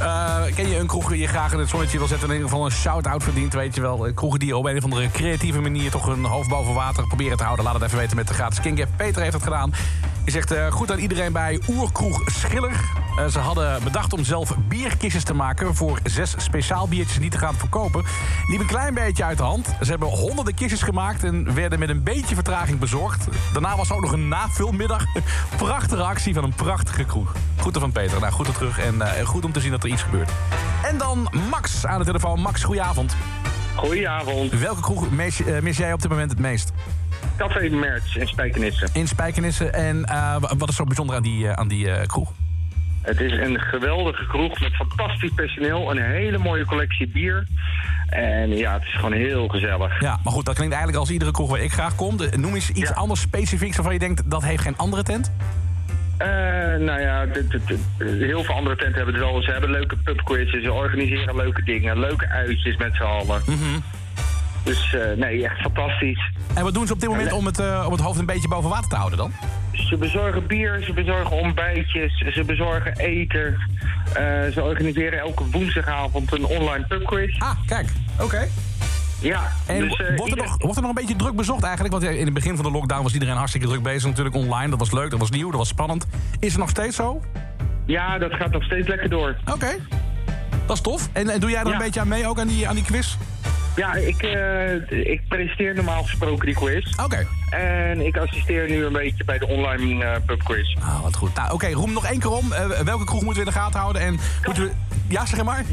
Eh ken je een kroeg die je graag in het zonnetje wil zetten... en in ieder geval een shout-out verdient, weet je wel. Eh, Kroegen die op een of andere creatieve manier... toch hun hoofd boven water proberen te houden. Laat het even weten met de gratis Kink-app. Peter heeft het gedaan. Je zegt eh, goed aan iedereen bij Oerkroeg Schiller. Eh, ze hadden bedacht om zelf bierkistjes te maken... voor zes speciaal biertjes die te gaan verkopen. Liep een klein beetje uit de hand. Ze hebben honderden kistjes gemaakt... en werden met een beetje vertraging bezorgd. Daarna was er ook nog een navulmiddag. Prachtige actie van een prachtige kroeg. Groeten van Peter. Nou, goed terug en eh, goed om te zien dat er iets gebeurt. En dan Max aan de telefoon. Max, goedenavond. Goedenavond. Welke kroeg mis, mis jij op dit moment het meest? Café Merch in Spijkenisse. In Spijkenissen. En eh, wat is zo bijzonder aan die, eh, aan die eh, kroeg? Het is een geweldige kroeg met fantastisch personeel. Een hele mooie collectie bier. En ja, het is gewoon heel gezellig. Ja, maar goed, dat klinkt eigenlijk als iedere kroeg waar ik graag kom. De- Noem eens iets anders specifieks waarvan je denkt... dat heeft geen andere tent? Eh, nou ja, dit- dit- dit- heel veel andere tenten hebben het wel. Ze hebben leuke pubquizzes, ze organiseren leuke dingen. Leuke uitjes met z'n allen. Dus eh, nee, echt fantastisch. En wat doen ze op dit moment om het, eh, om het hoofd een beetje boven water te houden dan? Ze bezorgen bier, ze bezorgen ontbijtjes, ze bezorgen eten. Eh, ze organiseren elke woensdagavond een online pubquiz. Ah, kijk. Oké. Ja, En dus, wordt, er nog, wordt er nog een beetje druk bezocht eigenlijk? Want in het begin van de lockdown was iedereen hartstikke druk bezig. Natuurlijk online, dat was leuk, dat was nieuw, dat was spannend. Is het nog steeds zo? Ja, dat gaat nog steeds lekker door. Oké. Dat is tof. En, en doe jij er Ja. een beetje aan mee, ook aan die, aan die quiz? Ja, ik, eh, ik presenteer normaal gesproken die quiz. Oké. En ik assisteer nu een beetje bij de online eh pubquiz. Ah, wat goed. Nou, oké, roem nog één keer om. Eh, welke kroeg moeten we in de gaten houden? En moeten we... Ja, zeg maar.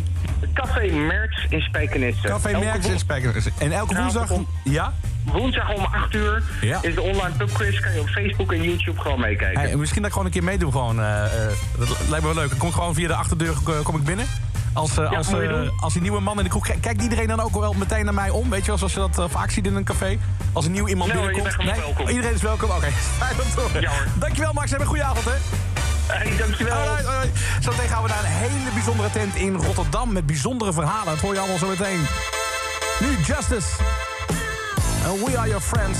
Café Merks in Spijkenisse. Café Elke Merks in Spijkenissen. En elke woensdag... om- Ja? Woensdag om 8 uur Ja. is de online pubquiz. Kan je op Facebook en YouTube gewoon meekijken. Hey, misschien dat ik gewoon een keer meedoe. Gewoon, dat lijkt me wel leuk. Dan kom ik gewoon via de achterdeur kom ik binnen. Als, eh, Ja, als, eh, als die nieuwe man in de kroeg... Kijkt iedereen dan ook wel meteen naar mij om? Weet je wel, zoals je dat eh, vaak ziet in een café? Als een nieuw iemand Nee binnenkomt? welkom. Iedereen is welkom? Oké, [laughs] horen. Ja hoor. Dankjewel Max, heb een goede avond hè. Hey, dankjewel. Alright, gaan we naar een hele bijzondere tent in Rotterdam met bijzondere verhalen. Dat hoor je allemaal zo meteen. Nu Justice. And we are your friends.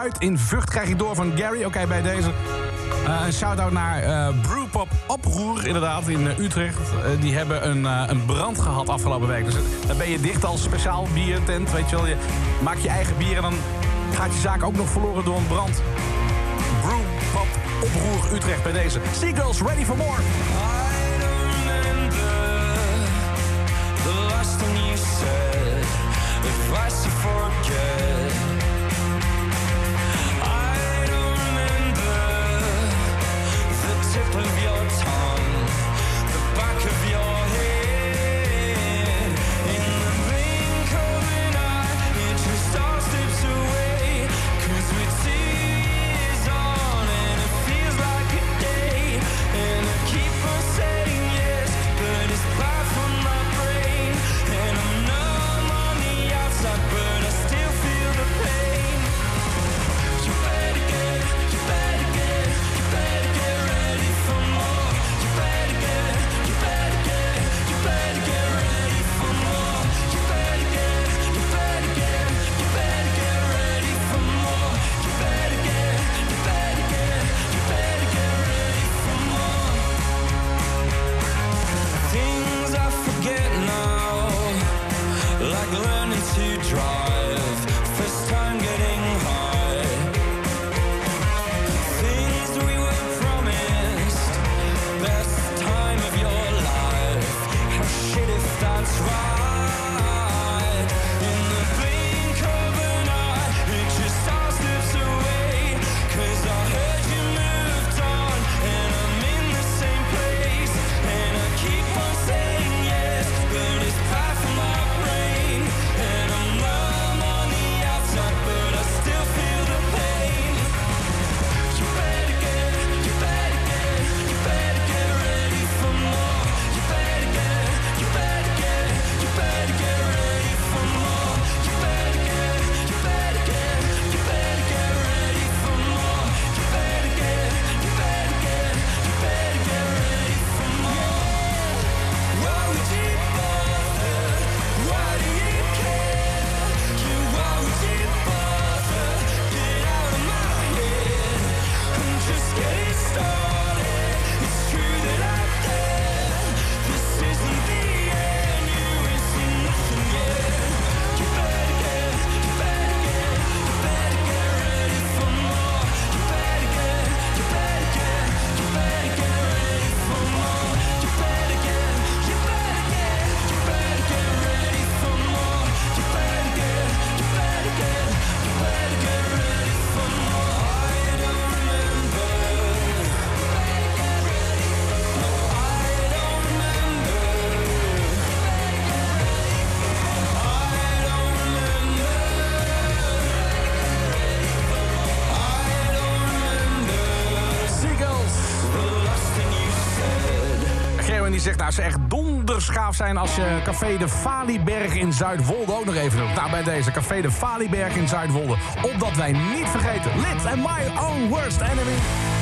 Oud-Zuid in Vught. Krijg je door van Gary. Oké, bij deze. Eh, een shout-out naar eh Brewpop Oproer, inderdaad, in eh, Utrecht. Die hebben een, een brand gehad afgelopen week. Dus dan ben je dicht als speciaal biertent. Weet je wel, je maakt je eigen bier en dan gaat je zaak ook nog verloren door een brand. Brewpop Oproer Utrecht bij deze. Seagulls, ready for more. Ze echt donderschaaf zijn als je Café de Valieberg in Zuidwolde ook nog even doet. Nou, bij deze Café de Valieberg in Zuidwolde. Opdat wij niet vergeten, Lid and My Own Worst Enemy.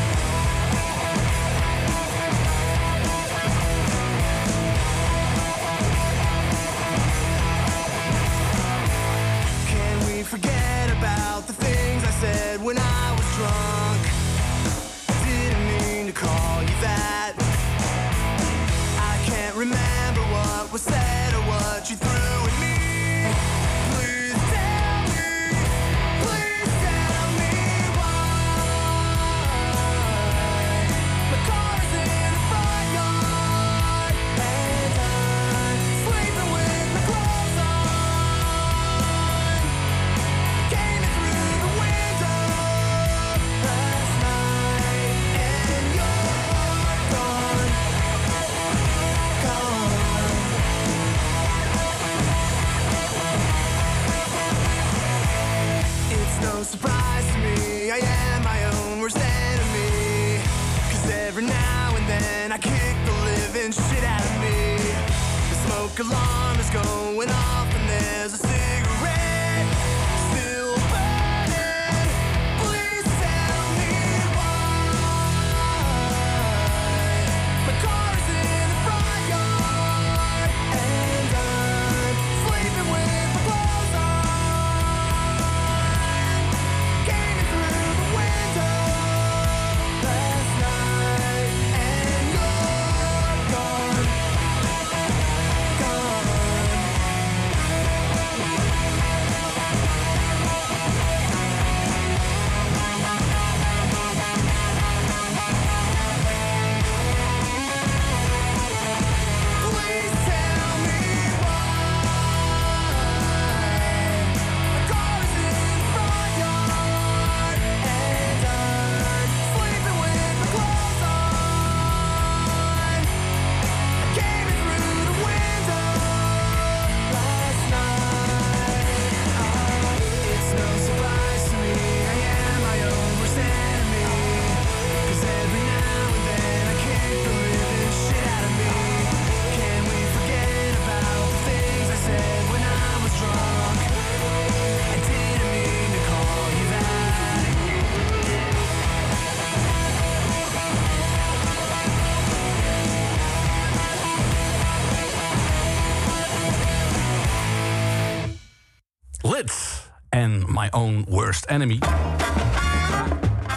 My Own Worst Enemy.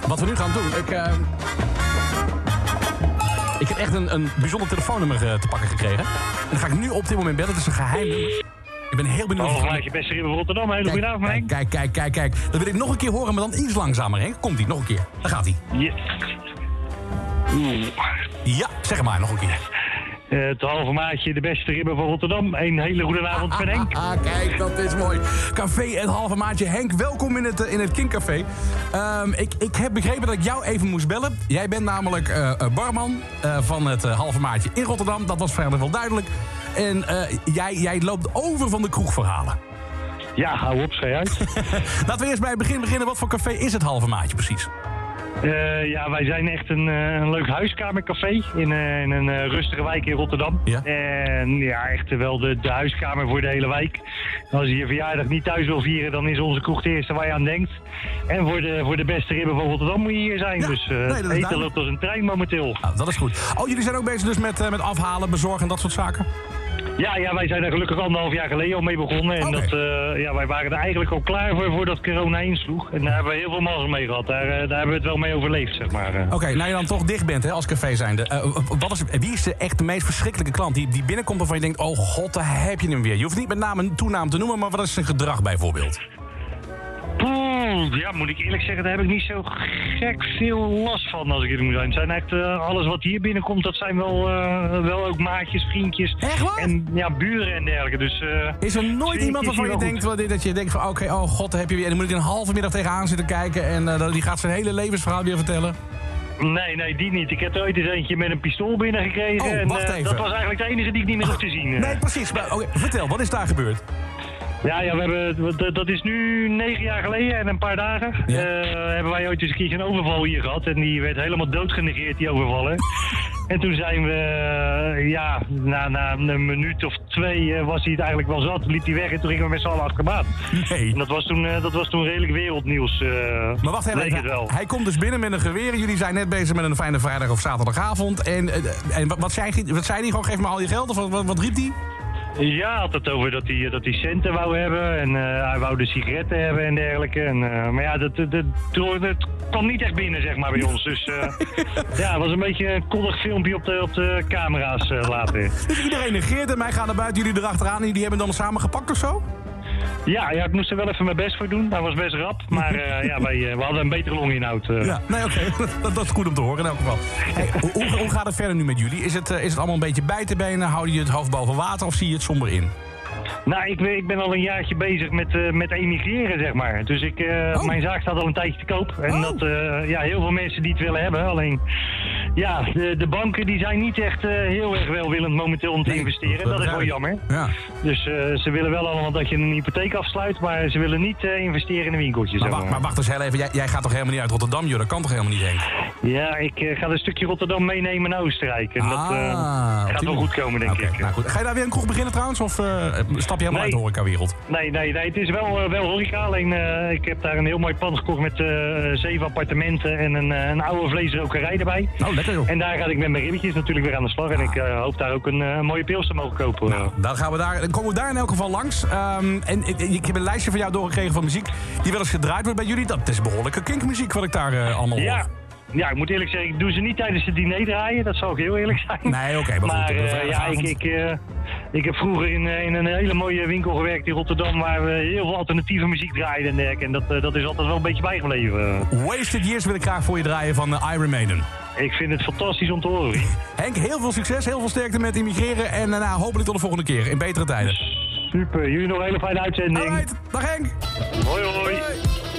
Wat we nu gaan doen, ik... eh, ik heb echt een, een bijzonder telefoonnummer eh, te pakken gekregen. En dat ga ik nu op dit moment bellen. Het is een geheim nummer. Ik ben heel benieuwd. Oh, gelijk je beste in Rotterdam. Hele goede avond, Henk. Kijk, kijk, kijk, kijk. Dat wil ik nog een keer horen, maar dan iets langzamer, Henk. Komt ie, nog een keer. Daar gaat hij. Yes. Ja, zeg maar, nog een keer. Maatje, de beste ribben van Rotterdam. Een hele goede avond van Henk. Ah, kijk, dat is mooi. Café Het Halve Maatje. Henk, welkom in het, eh, in het Kinkcafé. Ehm, ik, ik heb begrepen dat ik jou even moest bellen. Jij bent namelijk eh, eh, barman van het Halve Maatje in Rotterdam. Dat was verder wel duidelijk. En jij, jij loopt over van de kroegverhalen. Ja, hou op, schei uit. [laughs] Laten we eerst bij het begin beginnen. Wat voor café is het Halve Maatje precies? Eh, ja, wij zijn echt een, eh, een leuk huiskamercafé in, eh, in een rustige wijk in Rotterdam. En ja, echt wel de, de huiskamer voor de hele wijk. Als je je verjaardag niet thuis wil vieren, dan is onze kroeg de eerste waar je aan denkt. En voor de, voor de beste ribben van Rotterdam moet je hier zijn. dus eh dat is eten loopt als een trein momenteel. Nou, dat is goed. Oh, jullie zijn ook bezig dus met, met afhalen, bezorgen en dat soort zaken? Ja, ja, wij zijn er gelukkig anderhalf jaar geleden al mee begonnen. En dat, eh, ja, wij waren er eigenlijk al klaar voor voordat corona insloeg. En daar hebben we heel veel mazzel mee gehad. Daar, eh, daar hebben we het wel mee overleefd, zeg maar. eh. Oké, nou je dan toch dicht bent hè, als café zijnde. Wat is, wie is de echt de meest verschrikkelijke klant die, die binnenkomt waarvan je denkt... oh god, daar heb je hem weer. Je hoeft niet met naam en toenaam te noemen, maar wat is zijn gedrag bijvoorbeeld? Poeh, ja, moet ik eerlijk zeggen, daar heb ik niet zo gek veel last van als ik het moet zijn. Het zijn echt, eh, alles wat hier binnenkomt, dat zijn wel, eh, wel ook maatjes, vriendjes. En ja, buren en dergelijke. Dus, eh, Is er nooit iemand waarvan je denkt, wat- dat je denkt van oké, oh god, heb je weer. En dan moet ik een halve middag tegenaan zitten kijken en die gaat zijn hele levensverhaal weer vertellen. Nee, nee, die niet. Ik heb er ooit eens eentje met een pistool binnengekregen. Oh, en wacht even. dat was eigenlijk de enige die ik niet meer hoef te zien. Nee, precies. Maar, vertel, wat is daar gebeurd? Ja, ja we hebben, dat- is nu negen jaar geleden en een paar dagen. eh, hebben wij ooit eens een keertje een overval hier gehad. En die werd helemaal doodgenegeerd, die overval. hè. En toen zijn we, eh, ja, na, na een minuut of twee eh, was hij het eigenlijk wel zat. Liep hij weg en toen gingen we met z'n allen achterbaat. Nee. En dat was toen, dat was toen redelijk wereldnieuws. Maar wacht even, hij, komt dus binnen met een geweer. Jullie zijn net bezig met een fijne vrijdag of zaterdagavond. En, en wat, zei, hij- wat zei hij? Gewoon geef me al je geld? Of wat, wat, wat riep hij? Ja, had het over dat hij, dat hij centen wou hebben en eh, hij wou de sigaretten hebben en dergelijke. En, eh, maar ja, dat, dat, dat, dat kwam niet echt binnen, zeg maar, bij ons. Dus eh, [laughs] ja, het was een beetje een koddig filmpje op de, op de camera's later. Dus iedereen negeert hem. Wij gaan naar buiten, jullie erachteraan. Jullie hebben hem dan samen gepakt of zo? Ja, ja, ik moest er wel even mijn best voor doen. Hij was best rap, maar eh, ja, wij, eh, we hadden een betere longinhoud. eh. Ja, nee, oké. [laughs] dat, dat is goed om te horen in elk geval. Hey, [laughs] hoe, hoe, gaat het verder nu met jullie? Is het, is het allemaal een beetje bij te benen? Houden je het hoofd boven water of zie je het somber in? Nou, ik, ben- ik ben al een jaartje bezig met, eh, met emigreren, zeg maar. Dus ik, eh, mijn zaak staat al een tijdje te koop. En dat, eh, ja, heel veel mensen die het willen hebben. Alleen, ja, de, de banken die zijn niet echt heel erg welwillend momenteel om te investeren. Dat is wel jammer. Ja. Dus ze willen wel allemaal dat je een hypotheek afsluit, maar ze willen niet investeren in een winkeltje. Maar wacht, maar wacht eens heel even. Jij, jij gaat toch helemaal niet uit Rotterdam, joh? Dat kan toch helemaal niet, Henk? Ja, ik ga een stukje Rotterdam meenemen naar Oostenrijk. En dat Ah, gaat wel goed komen, denk ik. Nou goed. Ga je daar weer een kroeg beginnen trouwens? Of stap je helemaal Nee. uit de horecawereld? Nee, nee, nee, het is wel, eh, wel horeca. Alleen eh, ik heb daar een heel mooi pand gekocht met eh, zeven appartementen en een, een oude vleesrokerij erbij. Oh, lekker joh. En daar ga ik met mijn ribbetjes natuurlijk weer aan de slag. En ik hoop daar ook een mooie pils te mogen kopen. Nou, dan, gaan we daar, dan komen we daar in elk geval langs. Ehm, en ik, ik heb een lijstje van jou doorgekregen van muziek die wel eens gedraaid wordt bij jullie. Dat is behoorlijke kinkmuziek wat ik daar allemaal hoor. Ja. Ik moet eerlijk zeggen, ik doe ze niet tijdens het diner draaien. Dat zal ik heel eerlijk zijn. Nee, oké, maar goed, eh, ja, ik, ik, eh, ik heb vroeger in, eh, in een hele mooie winkel gewerkt in Rotterdam... waar we heel veel alternatieve muziek draaiden en dergelijke. En dat, dat is altijd wel een beetje bijgebleven. Wasted Years wil ik graag voor je draaien van Iron Maiden. Ik vind het fantastisch om te horen. [laughs] Henk, heel veel succes, heel veel sterkte met immigreren. En daarna hopelijk tot de volgende keer, in betere tijden. Super, jullie nog een hele fijne uitzending. Alright, dag Henk. Hoi hoi. Across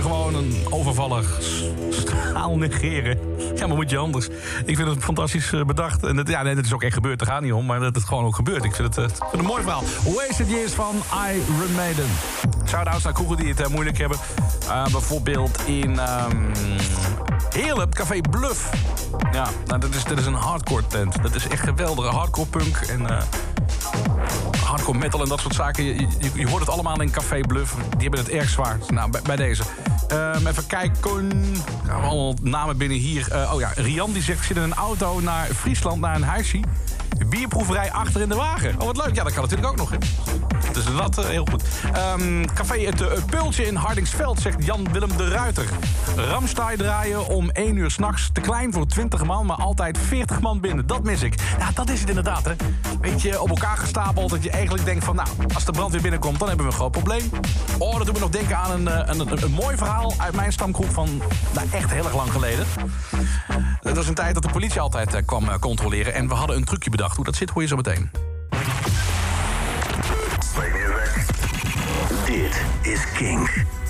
gewoon een overvallig straal negeren. Ja, maar moet je anders. Ik vind het fantastisch eh, bedacht. En het, ja, nee, dat is ook echt gebeurd, daar gaat niet om. Maar dat het gewoon ook gebeurt. Ik vind het, eh, een mooi verhaal. Wasted Years van Iron Maiden. Shout-outs naar kroegen die het eh, moeilijk hebben. Bijvoorbeeld in ehm Heerlen, Café Bluff. Ja, nou, dat, is, dat is een hardcore tent. Dat is echt geweldige hardcore punk en... hardcore metal en dat soort zaken. Je, je, hoort het allemaal in Café Bluff. Die hebben het erg zwaar. Nou, bij deze. Ehm, even kijken. Gaan allemaal namen binnen hier. Eh, oh ja, Rian die zegt... ik zit in een auto naar Friesland, naar een huisje. Bierproeverij achter in de wagen. Oh, wat leuk. Ja, dat kan natuurlijk ook nog. Dus dat eh, heel goed. Ehm, café Het eh, Pultje in Hardingsveld, zegt Jan-Willem de Ruiter. Ramstein draaien om 1 uur s'nachts. Te klein voor 20 man, maar altijd 40 man binnen. Dat mis ik. Ja, dat is het inderdaad, hè. Weet je, op elkaar gestapeld dat je eigenlijk denkt van... nou, als de brandweer binnenkomt, dan hebben we een groot probleem. Oh, dat doet me nog denken aan een, eh, een, een, mooi verhaal uit mijn stamkroeg van... nou, echt heel erg lang geleden. Dat was een tijd dat de politie altijd kwam controleren. En we hadden een trucje bedacht. Hoe dat zit, hoor je zo meteen. Kink.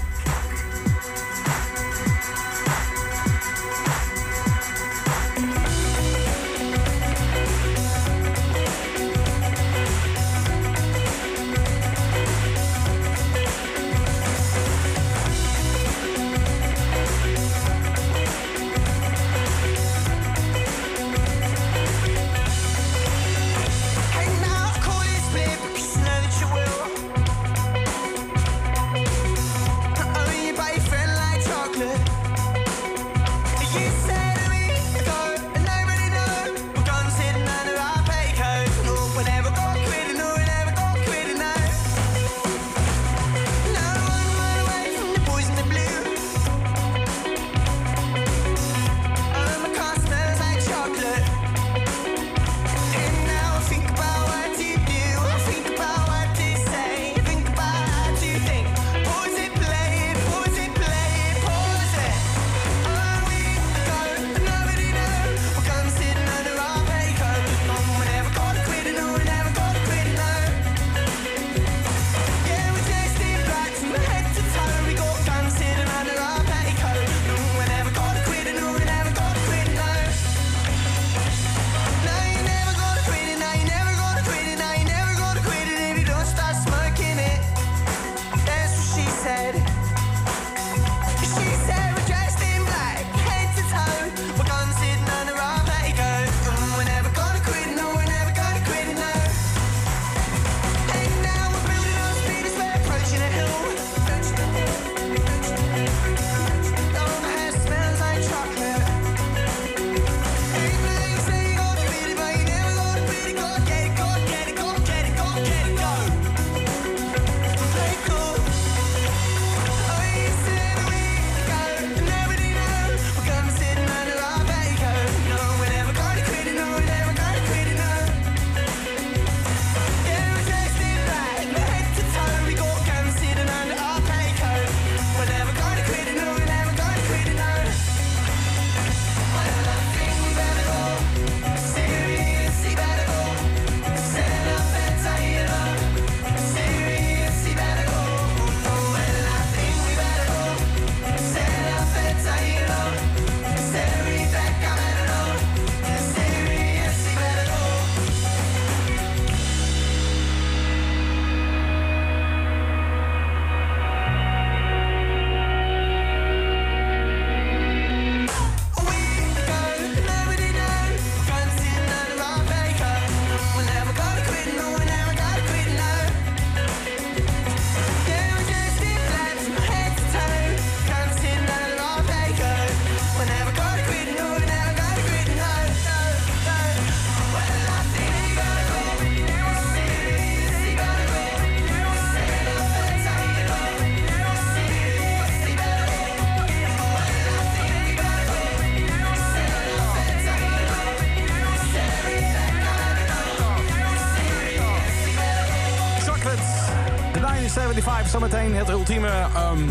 1975, zometeen het ultieme ehm,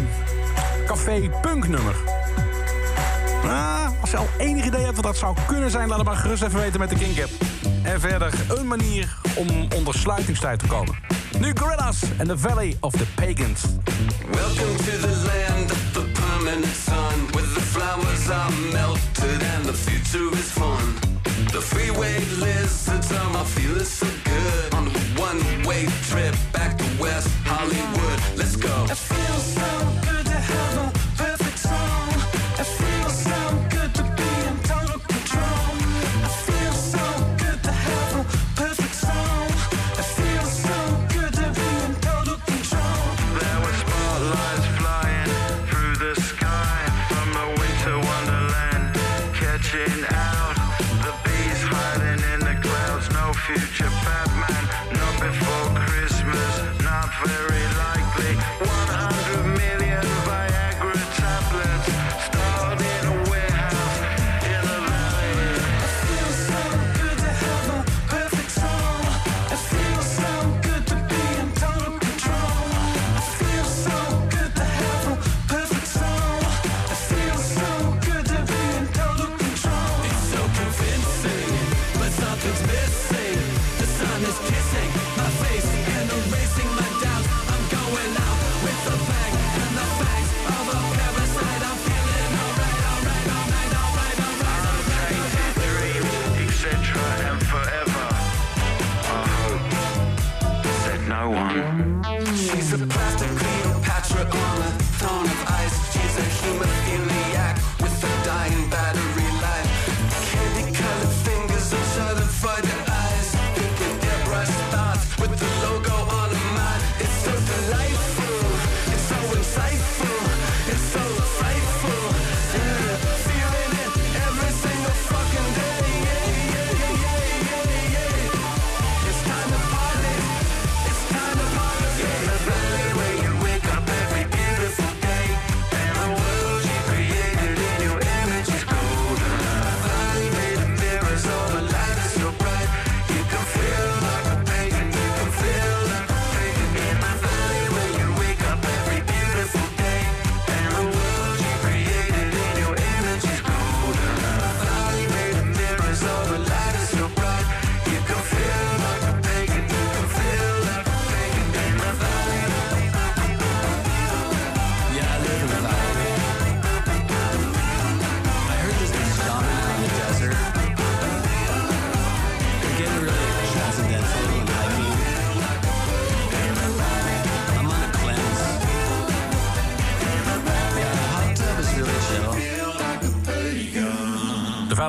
café punk nummer. Ah, als je al enig idee hebt wat dat zou kunnen zijn, laat het maar gerust even weten met de Kink app. En verder een manier om onder sluitingstijd te komen. Nu Gorillas en The Valley of the Pagans. Welcome to the land of the permanent sun, where the flowers are melted and the future is fun. The freeway lizards are my feeling so good on a one-way trip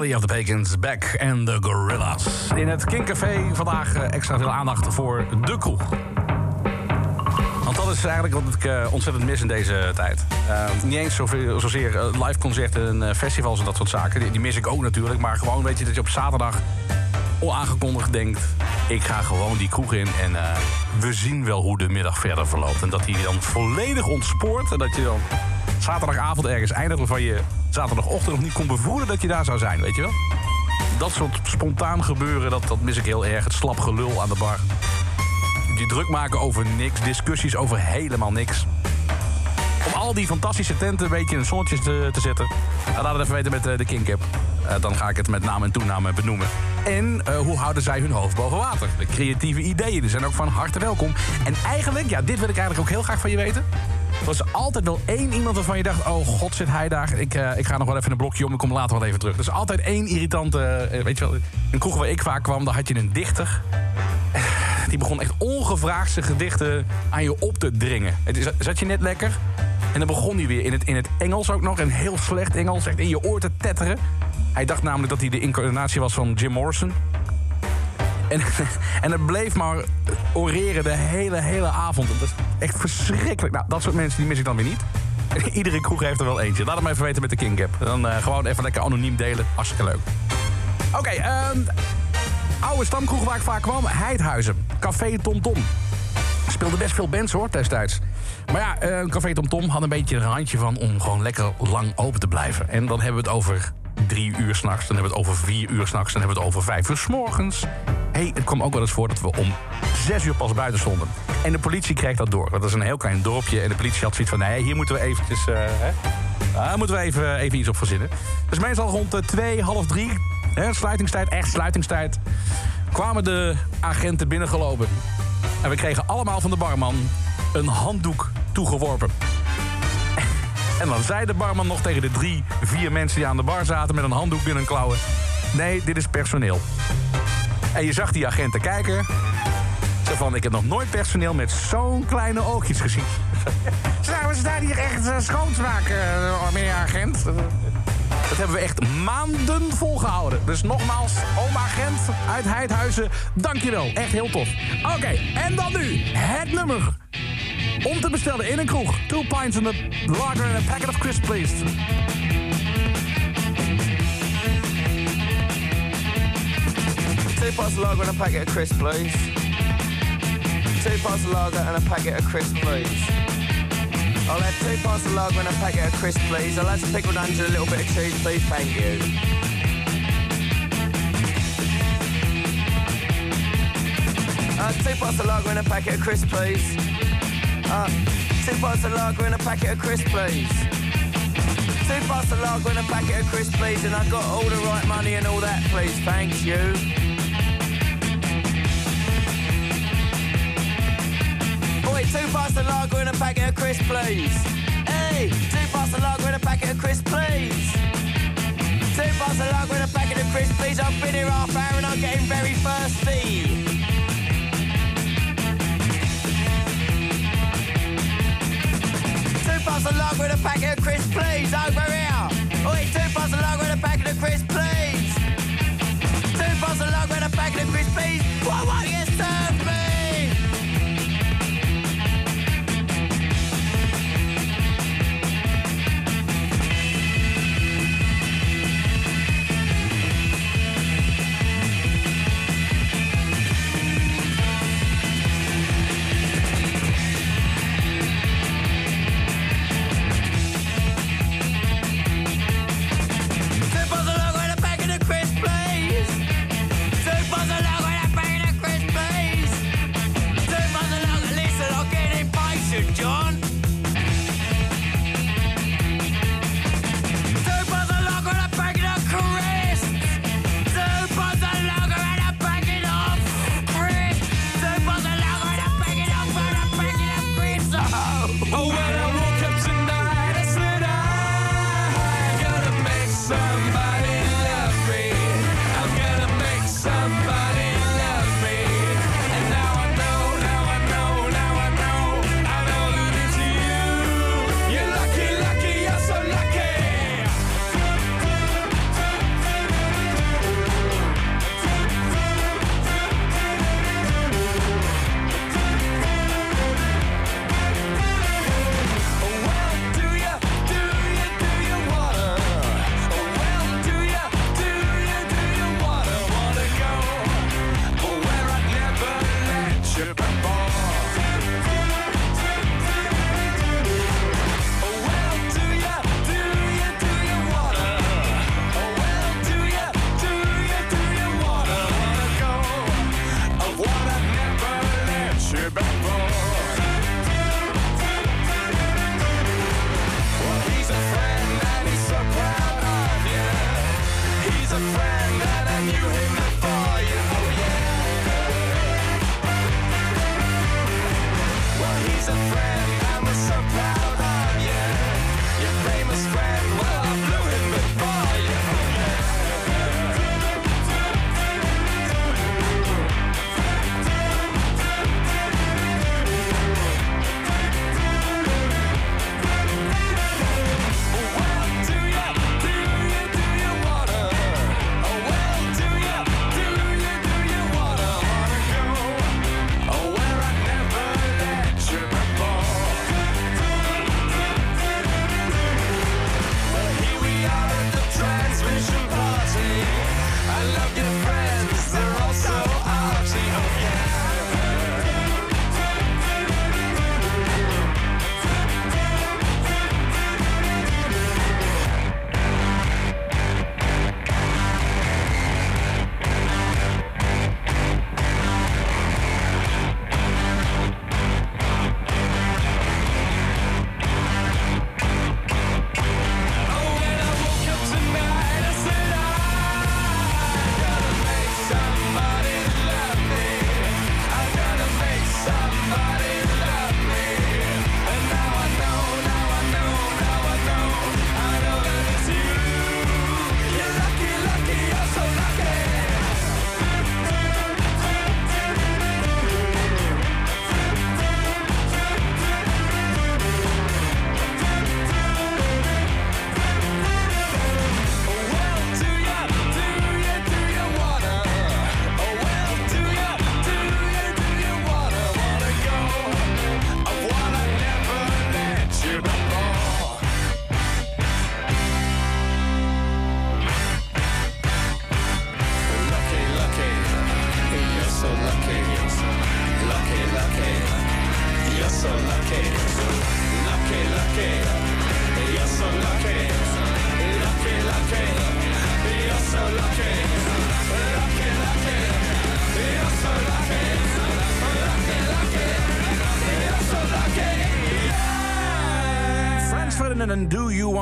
Of the Pagans, Back and the Gorillas. In het Kinkcafé vandaag eh, extra veel aandacht voor de kroeg. Want dat is eigenlijk wat ik eh, ontzettend mis in deze tijd. Eh, niet eens zozeer live concerten, festivals en dat soort zaken. Die, mis ik ook natuurlijk. Maar gewoon weet je dat je op zaterdag onaangekondigd denkt... ik ga gewoon die kroeg in en we zien wel hoe de middag verder verloopt. En dat die dan volledig ontspoort. En dat je dan zaterdagavond ergens eindigt... waarvan je zaterdagochtend nog niet kon bevroeden dat je daar zou zijn, weet je wel? Dat soort spontaan gebeuren, dat, dat mis ik heel erg. Het slap gelul aan de bar. Die druk maken over niks, discussies over helemaal niks. Om al die fantastische tenten een beetje in het zonnetje te, te zetten. Nou, laat het even weten met eh, de Kingcap. Eh, dan ga ik het met naam en toename benoemen. En eh, hoe houden zij hun hoofd boven water? De creatieve ideeën zijn ook van harte welkom. En eigenlijk, ja, dit wil ik eigenlijk ook heel graag van je weten. Er was altijd wel één iemand waarvan je dacht... oh god, zit hij daar? Ik, eh, ik ga nog wel even een blokje om, ik kom later wel even terug. Er is altijd één irritante... eh, weet je wel, een kroeg waar ik vaak kwam, daar had je een dichter... Die begon echt ongevraagd zijn gedichten aan je op te dringen. Het zat je net lekker? En dan begon hij weer in het, in het Engels ook nog. Een heel slecht Engels, echt in je oor te tetteren. Hij dacht namelijk dat hij de incarnatie was van Jim Morrison. En, [laughs] en het bleef maar oreren de hele, hele avond. Dat is echt verschrikkelijk. Nou, dat soort mensen die mis ik dan weer niet. [laughs] Iedere kroeg heeft er wel eentje. Laat hem even weten met de King Cap. Dan eh, gewoon even lekker anoniem delen. Hartstikke leuk. Oké, ehm oude stamkroeg waar ik vaak kwam. Heidhuizen. Café Tom Tom. Speelde best veel bands hoor, destijds. Maar ja, eh, Café Tom Tom had een beetje een handje van om gewoon lekker lang open te blijven. En dan hebben we het over drie uur s'nachts, dan hebben we het over vier uur s'nachts, dan hebben we het over vijf uur s'morgens. hey, het kwam ook wel eens voor dat we om zes uur pas buiten stonden. En de politie kreeg dat door. Dat is een heel klein dorpje en de politie had zoiets van... nee, hier moeten we eventjes... eh, hè, daar moeten we even, even iets op verzinnen. Dus meestal rond twee, half drie, hè, sluitingstijd, echt sluitingstijd... kwamen de agenten binnengelopen. En we kregen allemaal van de barman een handdoek toegeworpen. En dan zei de barman nog tegen de drie, vier mensen die aan de bar zaten... met een handdoek in hun klauwen. Nee, dit is personeel. En je zag die agenten kijken. Zo van, ik heb nog nooit personeel met zo'n kleine oogjes gezien. Nou, we staan hier echt uh, schoonsmaken, uh, meneer agent. Dat hebben we echt maanden volgehouden. Dus nogmaals, oma agent uit Heidhuizen, dankjewel. Echt heel tof. Oké, en dan nu het nummer. Om te bestellen in een kroeg. Two pints and the lager and a packet of crisps, please. Two pints of lager and a packet of crisps, please. Two pints of lager and a packet of crisps, please. I'll have two pints of lager and a packet of crisps, please. I'll have some pickled onions and a little bit of cheese, please. Thank you. Uh, two pints of lager and a packet of crisps, please. Uh, two pints of lager and a packet of crisps, please. Two pints of lager and a packet of crisps, please. And I've got all the right money and all that, please. Thank you. Oi, two pints of lager and a packet of crisps, please. Hey, two pints of lager and a packet of crisps, please. Two pints of lager and a packet of crisps, please. I've been here half hour and I'm getting very thirsty. Of lager and a packet of crisps, please. Over here. Oi, two of lager and a packet of crisps, please. Two of lager and a packet of crisps, please.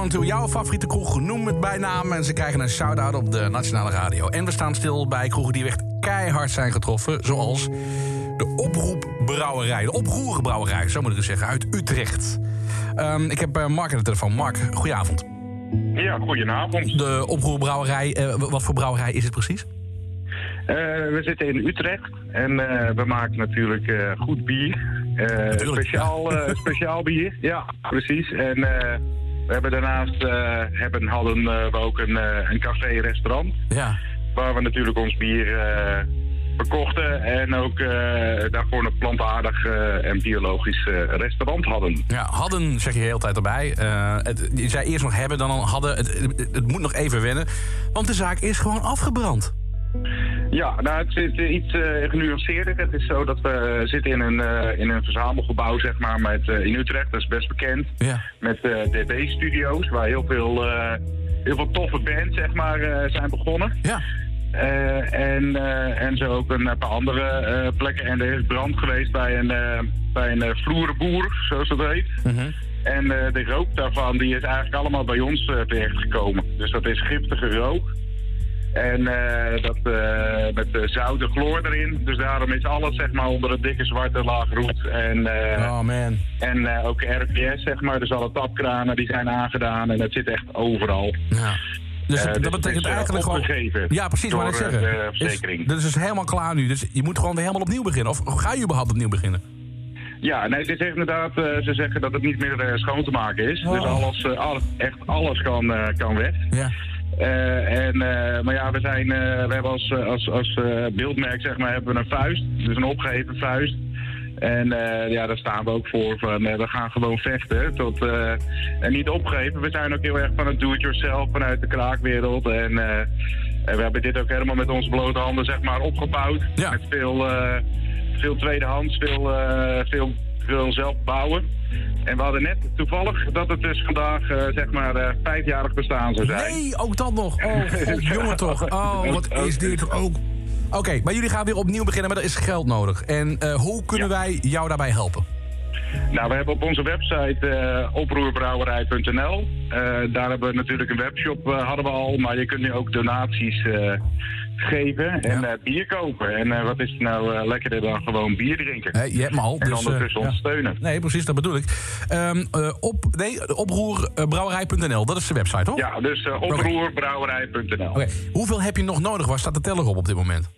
Jouw favoriete kroeg, noem het bij naam. En ze krijgen een shout-out op de Nationale Radio. En we staan stil bij kroegen die echt keihard zijn getroffen. Zoals de Oproepbrouwerij. De Oproerbrouwerij, zo moet ik het zeggen, uit Utrecht. Ehm, ik heb eh, Mark aan de telefoon. Mark, goedenavond. Ja, goedenavond. De Oproerbrouwerij, eh, wat voor brouwerij is het precies? Eh, we zitten in Utrecht en we maken natuurlijk goed bier. Speciaal, [laughs] speciaal bier, ja, precies. En we hebben daarnaast eh, hebben, hadden eh, we ook een, eh, een café-restaurant. Ja. Waar we natuurlijk ons bier verkochten en ook daarvoor een plantaardig en biologisch restaurant hadden. Ja, hadden zeg je de hele tijd erbij. Het, je zei eerst nog hebben, dan al hadden. Het, het, het moet nog even wennen. Want de zaak is gewoon afgebrand. Ja, nou, het is eh, iets eh, genuanceerder. Het is zo dat we zitten in een, eh, in een verzamelgebouw, zeg maar, met, eh, in Utrecht. Dat is best bekend. Ja. Met eh, DB-studio's, waar heel veel, eh, heel veel toffe bands, zeg maar, eh, zijn begonnen. Ja. Eh, en, eh, en zo ook een paar andere eh, plekken. En er is brand geweest bij een, eh, bij een eh, vloerenboer, zoals dat heet. En eh, de rook daarvan die is eigenlijk allemaal bij ons eh, terechtgekomen. Dus dat is giftige rook. En eh, dat eh, met uh, zout en chloor erin. Dus daarom is alles zeg maar onder een dikke zwarte laag roet. En, eh, Oh man. en eh, ook RPS zeg maar. Dus alle tapkranen die zijn aangedaan. En het zit echt overal. Ja. Dus Eh, dat dus betekent het is, eh, eigenlijk gewoon... Ja, precies, maar ik eh, zeggen. Is, dat is dus helemaal klaar nu. Dus je moet gewoon weer helemaal opnieuw beginnen. Of ga je überhaupt opnieuw beginnen? Ja, nee, het is inderdaad, eh, ze zeggen dat het niet meer eh, schoon te maken is. Oh. Dus alles, eh, alles, echt alles kan, eh, kan weg. Ja. Eh, en, eh, maar ja, we, zijn, eh, we hebben als, als, als beeldmerk zeg maar, hebben we een vuist. Dus een opgeheven vuist. En ja, daar staan we ook voor. Van, we gaan gewoon vechten. Tot, en niet opgeven. We zijn ook heel erg van het do-it-yourself vanuit de kraakwereld. En, en we hebben dit ook helemaal met onze blote handen zeg maar, opgebouwd. Met veel, veel tweedehands, veel, veel, veel zelf bouwen. En we hadden net toevallig dat het dus vandaag eh, zeg maar eh, vijfjarig bestaan zou zijn. Nee, ook dat nog. Oh, [laughs] god, jongen toch. Oh, wat is dit ook. Oké, maar jullie gaan weer opnieuw beginnen, maar er is geld nodig. En eh, hoe kunnen wij jou daarbij helpen? Nou, we hebben op onze website oproerbrouwerij.nl. Daar hebben we natuurlijk een webshop, hadden we al. Maar je kunt nu ook donaties geven en eh, bier kopen. En eh, wat is nou eh, lekkerder dan gewoon bier drinken? Hey, je hebt me al. En dus, ondertussen eh, ons ja. steunen. Nee, precies, dat bedoel ik. Ehm, eh, op, nee, oproerbrouwerij.nl, dat is de website, toch? Ja, dus oproerbrouwerij.nl. Hoeveel heb je nog nodig? Waar staat de teller op op dit moment?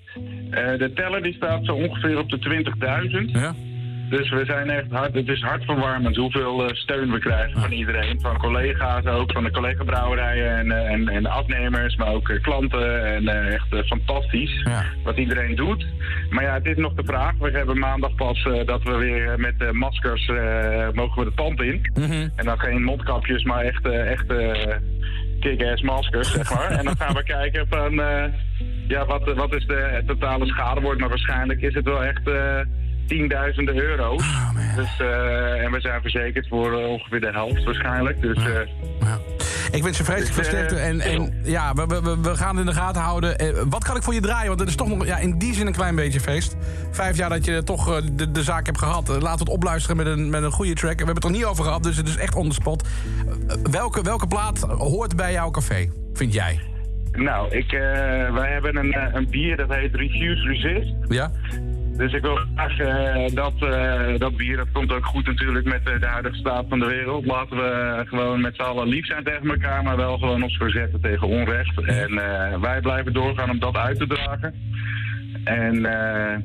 De teller die staat zo ongeveer op de 20.000. Ja. Dus we zijn echt hard, het is hartverwarmend hoeveel eh, steun we krijgen van iedereen. Van collega's ook, van de collega-brouwerijen en, eh, en, en de afnemers, maar ook eh, klanten. En echt fantastisch wat iedereen doet. Maar ja, het is nog de vraag. We hebben maandag pas dat we weer met de maskers mogen we de pand in. En dan geen mondkapjes, maar echt, echt eh, kick-ass maskers, zeg maar. en dan gaan we [laughs] kijken van... ja, wat, wat is de totale schade wordt. Maar waarschijnlijk is het wel echt tienduizenden euro's. dus, eh, en we zijn verzekerd voor eh, ongeveer de helft waarschijnlijk. Dus, eh, Ik wens je vreselijk veel Dus, eh, sterkte. En, en ja, we, we, gaan het in de gaten houden. Wat kan ik voor je draaien? Want het is toch nog ja, in die zin een klein beetje feest. Vijf jaar dat je toch de, de zaak hebt gehad. Eh, Laten we het opluisteren met een, met een goede track. We hebben het er niet over gehad, dus het is echt on the spot. Welke, welke plaat hoort bij jouw café, vind jij? nou, ik, wij hebben een, een bier dat heet Refuse Resist. Ja? Dus ik wil graag eh, dat, eh, dat bier, dat komt ook goed natuurlijk met eh, de huidige staat van de wereld. Laten we gewoon met z'n allen lief zijn tegen elkaar, maar wel gewoon ons verzetten tegen onrecht. En eh, wij blijven doorgaan om dat uit te dragen. En eh,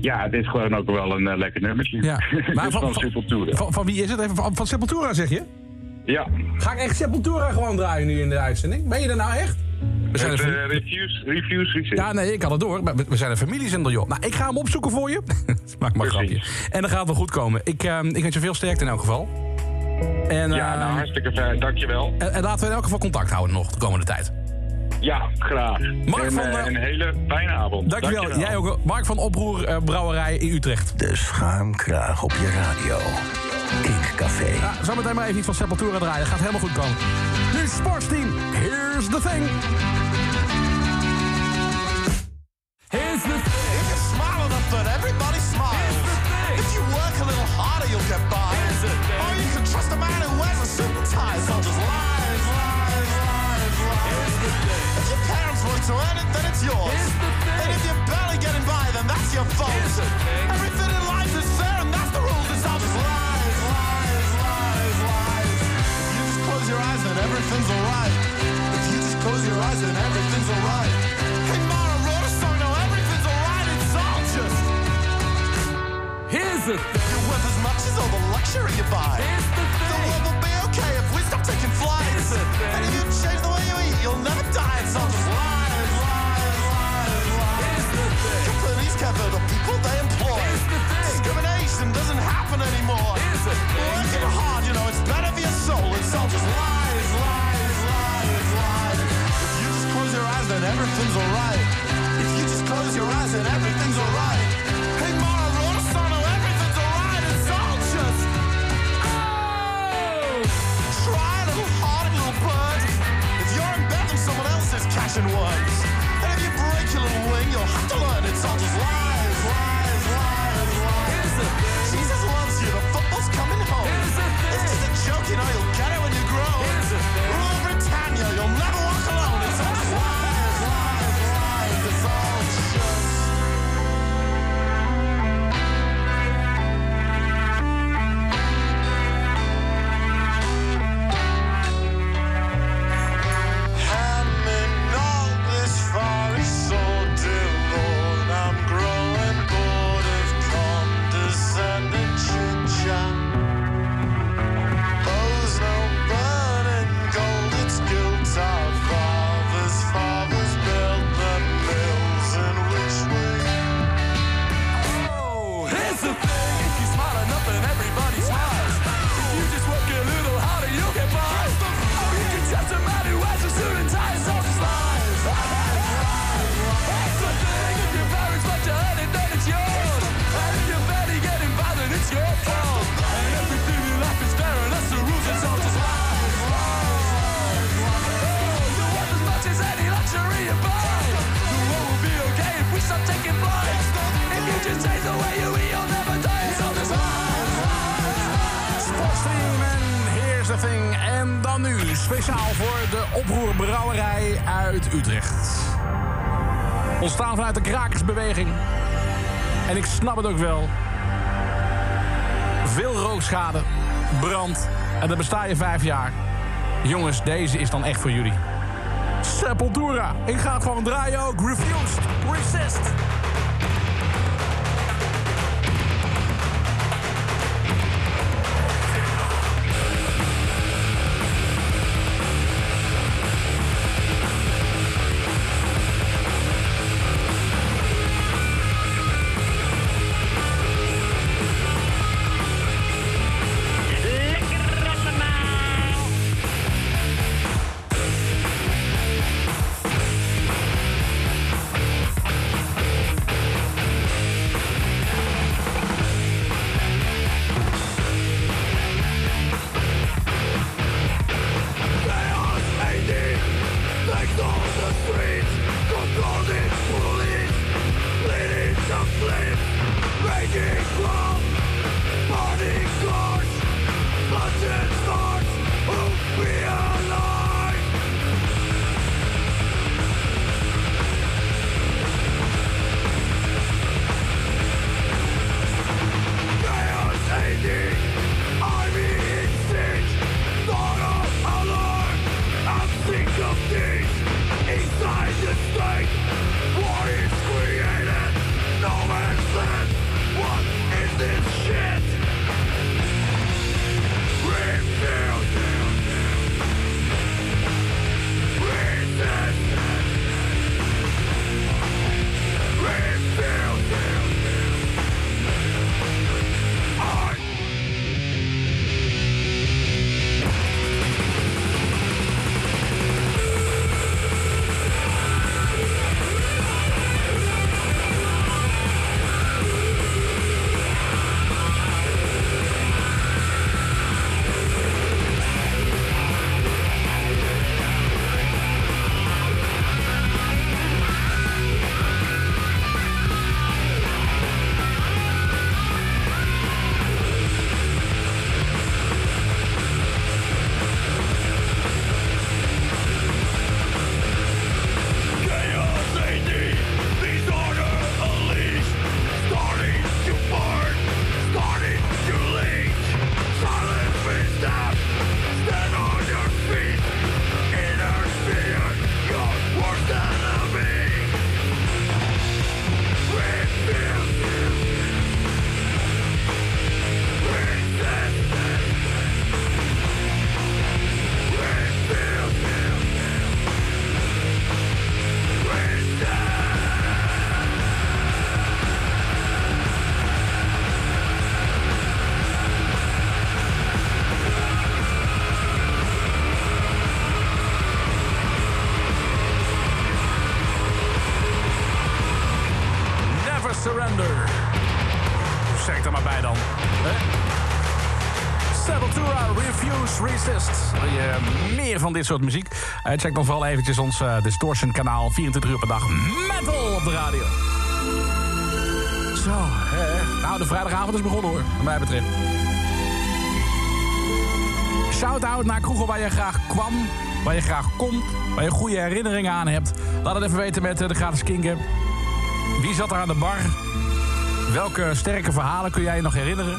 ja, het is gewoon ook wel een lekker nummertje. Ja. [laughs] Maar van. Van, van wie is het? Even van, van Sepultura, zeg je? Ja. Ga ik echt Sepultura gewoon draaien nu in de uitzending? Ben je er nou echt? We zijn Het, een eh, refuse, refuse Resist. Ja, nee, ik had het door. Maar we we zijn een familiezender, joh. Nou, ik ga hem opzoeken voor je. [laughs] Maak maar een grapje. En dan gaat het wel goed komen. Ik, ehm, ik wens je veel sterkte in elk geval. En, ja, nou ehm, hartstikke fijn, dankjewel. en, en laten we in elk geval contact houden nog de komende tijd. Ja, graag. Mark en, van, eh, een hele fijne avond. Dankjewel. Jij ook. Mark van Oproer eh, Brouwerij in Utrecht. De schuimkraag op je radio. Kinkcafé. Ja, zometeen maar even iets van Sepultura draaien. Gaat helemaal goed komen. Nu Sportsteam. Here's the thing. Here's the thing. If you smile enough, then everybody smiles. Here's the thing. If you work a little harder, you'll get by. Here's the thing. Or you can trust a man who wears a suit and tie. So just lies, lies, lies, lies. Here's the thing. If your parents work to earn it, then it's yours. Here's the thing. And if you're barely getting by, then that's your fault. Here's the thing. Everything in life is fair, and that's the rules It's all just lies, lies, lies, lies. If you just close your eyes, then everything's alright. If you just close your eyes, then everything's alright. Here's the thing. You're worth as much as all the luxury you buy. Here's the The world will be okay if we stop taking flights. Here's the thing. And if you change the way you eat, you'll never die. It's all just lies, lies, lies, lies. Here's the thing. Companies cover the people they employ. Here's the thing. Discrimination doesn't happen anymore. Here's the thing. Working hard, you know, it's better for your soul. It's all just lies, lies, lies, lies. If you just close your eyes, then everything's alright. If you just close your eyes, then everything's alright. Is cashing. And if you break your little wing, you'll have to learn it's all just lies, lies, lies, lies. Here's the thing. Jesus loves you, the football's coming home. Here's the thing. It's just a joke, you know, you'll get it just never die. Sportstream en. En dan nu speciaal voor de oproerbrouwerij uit Utrecht. Ontstaan vanuit de krakersbeweging. En ik snap het ook wel. Veel rookschade, brand. En dan besta je vijf jaar. Jongens, deze is dan echt voor jullie. Sepultura. Ik ga het gewoon draaien ook. Refused. Resist. Dit soort muziek? Check dan vooral eventjes ons eh, Distortion kanaal. 24 uur per dag metal op de radio. Zo, hè. Nou, de vrijdagavond is begonnen hoor, wat mij betreft. Shout-out naar kroegen waar je graag kwam, waar je graag komt, waar je goede herinneringen aan hebt. Laat het even weten met eh, de gratis kinken. Wie zat er aan de bar? Welke sterke verhalen kun jij je nog herinneren?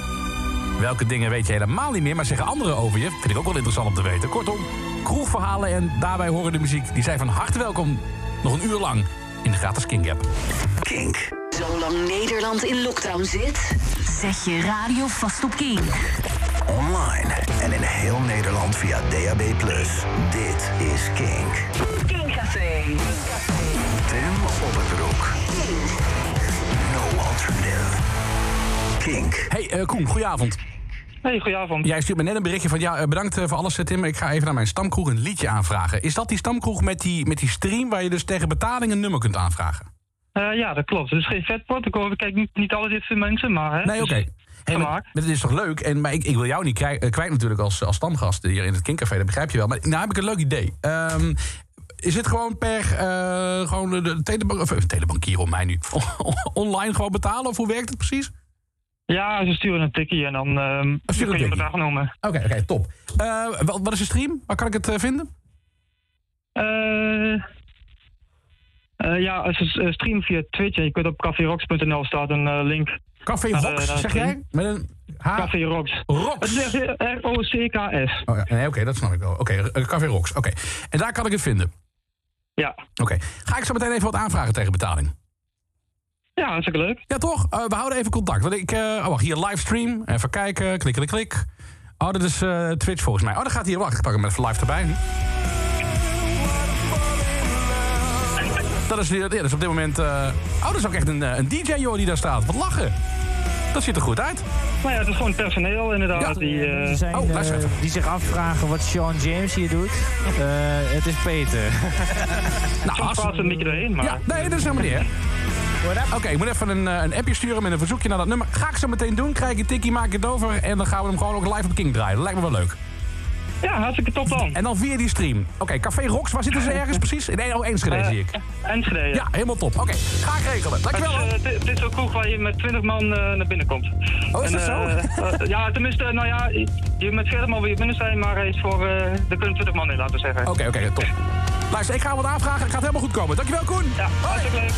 Welke dingen weet je helemaal niet meer, maar zeggen anderen over je? Vind ik ook wel interessant om te weten. Kortom, kroegverhalen en daarbij horen de muziek... die zijn van harte welkom nog een uur lang in de gratis Kink app. Kink. Zolang Nederland in lockdown zit, zet je radio vast op Kink. Online en in heel Nederland via DAB+. Dit is Kink. Kinkcafé. Tim op het broek. No alternative. Kink. Hey eh, Koen, goedenavond. Hey, goedenavond. Jij stuurt me net een berichtje van... ja, eh, bedankt eh, voor alles, eh, Tim. Ik ga even naar mijn stamkroeg een liedje aanvragen. Is dat die stamkroeg met die, met die stream... waar je dus tegen betaling een nummer kunt aanvragen? Ja, dat klopt. Het is geen vetpot. Ik, ik kijk niet, niet alle dit voor mensen, maar... Hè, Nee, oké. dus- Hey, maar, is toch leuk? En, maar ik, ik wil jou niet krij- eh, kwijt natuurlijk als, als stamgast hier in het Kinkcafé. Dat begrijp je wel. Maar nou heb ik een leuk idee. Ehm, is het gewoon per gewoon de, telebank, of, telebankier om mij nu, [laughs] online gewoon betalen? Of hoe werkt het precies? Ja, ze sturen een tikkie en dan sturen kun je tikkie. bedrag noemen. Oké, oké, top. Eh, wat, wat is de stream? Waar kan ik het eh, vinden? Eh, ja, als je eh, stream via Twitch en je kunt op caferox.nl staat een link. Café de zeg jij? Met een H? Café. Het is R-O-C-K-S. Oh, ja, nee, oké, dat snap ik wel. Oké, Café Rox, oké. En daar kan ik het vinden? Ja. Oké. Ga ik zo meteen even wat aanvragen tegen betaling? Ja, hartstikke leuk. Ja, toch? Eh, we houden even contact. Want ik, eh, oh, wacht, hier livestream. Even kijken, klik, klik, klik. Oh, dat is eh, Twitch volgens mij. Oh, dat gaat hier, wacht, ik pak hem even live erbij. Dat is, ja, dat is op dit moment... eh, Oh, dat is ook echt een, een DJ, joh, die daar staat. Wat lachen. Dat ziet er goed uit. Nou ja, het is gewoon personeel inderdaad. Die, zijn, Oh, die zich afvragen wat Sean James hier doet. Eh, het is Peter. Nou, Soms praat ze een beetje doorheen, maar... Ja, nee, dat is helemaal niet, hè? Oké, ik moet even een, eh, een appje sturen met een verzoekje naar dat nummer. Ga ik zo meteen doen. Krijg ik een tikkie, maak het over. En dan gaan we hem gewoon ook live op King draaien. Dat lijkt me wel leuk. Ja, hartstikke top dan. En dan via die stream. Oké, Café Rox, waar zitten ze [laughs] ergens precies? Nee, oh, Enschede Eh, zie ik. Enschede, ja. Ja, helemaal top. Oké, ga ik regelen. Dankjewel. Het eh, dit- is een kroeg waar je met 20 man naar binnen komt. Oh, is dat zo? ja, tenminste, nou ja, je met 40 man wil je binnen zijn, maar is voor, er kunnen 20 man in, laten we zeggen. Oké, oké, top. Luister, ik ga wat aanvragen. Het gaat helemaal goed komen. Dankjewel, Koen. Ja, hartstikke leuk.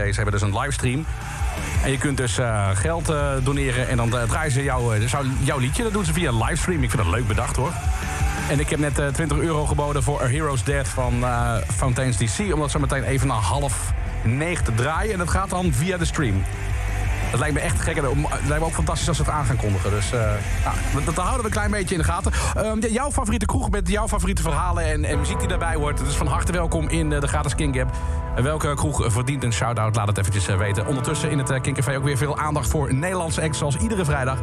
Enschede. Ze hebben dus een livestream. En je kunt dus eh, geld eh, doneren en dan eh, draaien ze jouw, liedje. Dat doen ze via livestream. Ik vind dat leuk bedacht hoor. En ik heb net eh, 20 euro geboden voor A Hero's Dead van eh, Fountains DC. Om dat zo meteen even na half negen te draaien. En dat gaat dan via de stream. Dat lijkt me echt gek. Het lijkt me ook fantastisch als ze het aan gaan kondigen. Dus ja, dat, houden we een klein beetje in de gaten. Ehm, jouw favoriete kroeg met jouw favoriete verhalen en, en muziek die daarbij hoort. Dus van harte welkom in de gratis King Gap. Welke kroeg verdient een shout-out? Laat het eventjes eh, weten. Ondertussen in het eh, Café ook weer veel aandacht voor Nederlandse acts zoals iedere vrijdag.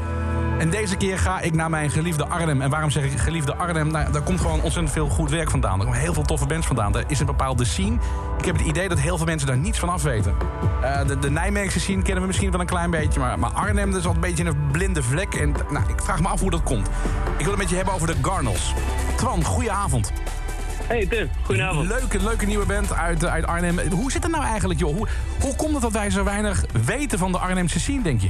En deze keer ga ik naar mijn geliefde Arnhem. En waarom zeg ik geliefde Arnhem? Nou, daar komt gewoon ontzettend veel goed werk vandaan. Er komen heel veel toffe bands vandaan. Er is een bepaalde scene. Ik heb het idee dat heel veel mensen daar niets van af weten. Eh, de, de Nijmeegse scene kennen we misschien wel een klein beetje. Maar, maar Arnhem is al een beetje een blinde vlek. En nou, ik vraag me af hoe dat komt. Ik wil het met je hebben over de Garnels. Twan, goedenavond. Hey Tim, goedenavond. Leuke, leuke nieuwe band uit, uit Arnhem. Hoe zit het nou eigenlijk, joh? Hoe, hoe komt het dat wij zo weinig weten van de Arnhemse scene, denk je?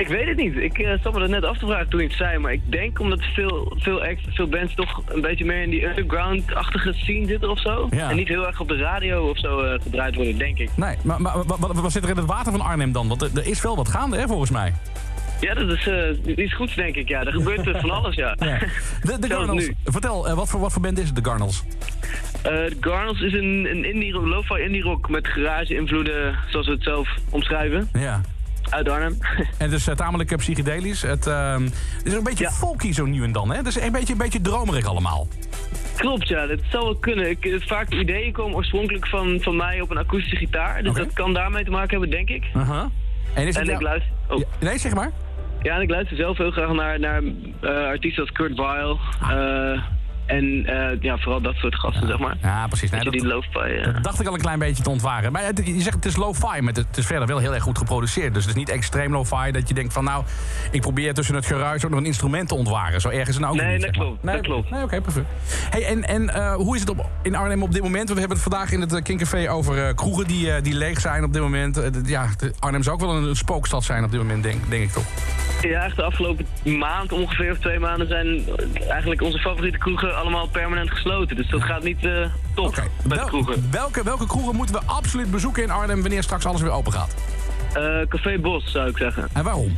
Ik weet het niet. Ik eh zat me dat net af te vragen toen je het zei. Maar ik denk omdat veel, veel acts, veel bands toch een beetje meer in die underground-achtige scene zitten of zo. Ja. En niet heel erg op de radio of zo eh, gedraaid worden, denk ik. Nee, maar, maar wat, wat, wat zit er in het water van Arnhem dan? Want er, er is wel wat gaande, hè, volgens mij. Ja, dat is eh, iets goeds, denk ik. Ja, er gebeurt er van alles, ja. [laughs] Ja. De, de Garnels, nu. vertel, eh, wat, voor, wat voor band is het, de Garnels? Eh, de Garnels is een, een indie, lo-fi indie rock met garage-invloeden, zoals we het zelf omschrijven. Ja. Uit Arnhem. [laughs] En dus tamelijk psychedelisch. Het, ehm, het is een beetje folky zo nu en dan, hè? Het is een beetje, een beetje dromerig allemaal. Klopt, ja, dat zou wel kunnen. Ik, vaak de ideeën komen oorspronkelijk van, van mij op een akoestische gitaar. Dus dat kan daarmee te maken hebben, denk ik. Uh-huh. En, is het en jou- ik luister... Oh. Nee, zeg maar. Ja, en ik luister zelf heel graag naar, naar eh, artiesten als Kurt Weill. Ah. En eh, ja, vooral dat soort gasten, zeg maar. Ja, precies. Nee, dat die lo-fi... eh, Dat dacht ik al een klein beetje te ontwaren. Maar het- je zegt het is lo-fi, maar het is verder wel heel erg goed geproduceerd. Dus het is niet extreem lo-fi dat je denkt van nou, ik probeer tussen het geruis ook nog een instrument te ontwaren. Zo erg is het nou ook Nee, niet. dat klopt, Nee, dat klopt. Nee, oké, perfect. Hey, en en eh, hoe is het op, in Arnhem op dit moment? Want we hebben het vandaag in het Kinkcafé over kroegen die, die leeg zijn op dit moment. Ja, Arnhem zou ook wel een, een spookstad zijn op dit moment, denk, denk ik toch? Ja, echt de afgelopen maand ongeveer, of twee maanden, zijn eigenlijk onze favoriete kroegen allemaal permanent gesloten. Dus dat gaat niet eh top bij de kroegen. Welke, welke kroegen moeten we absoluut bezoeken in Arnhem wanneer straks alles weer open gaat? Eh, Café Bos, zou ik zeggen. En waarom?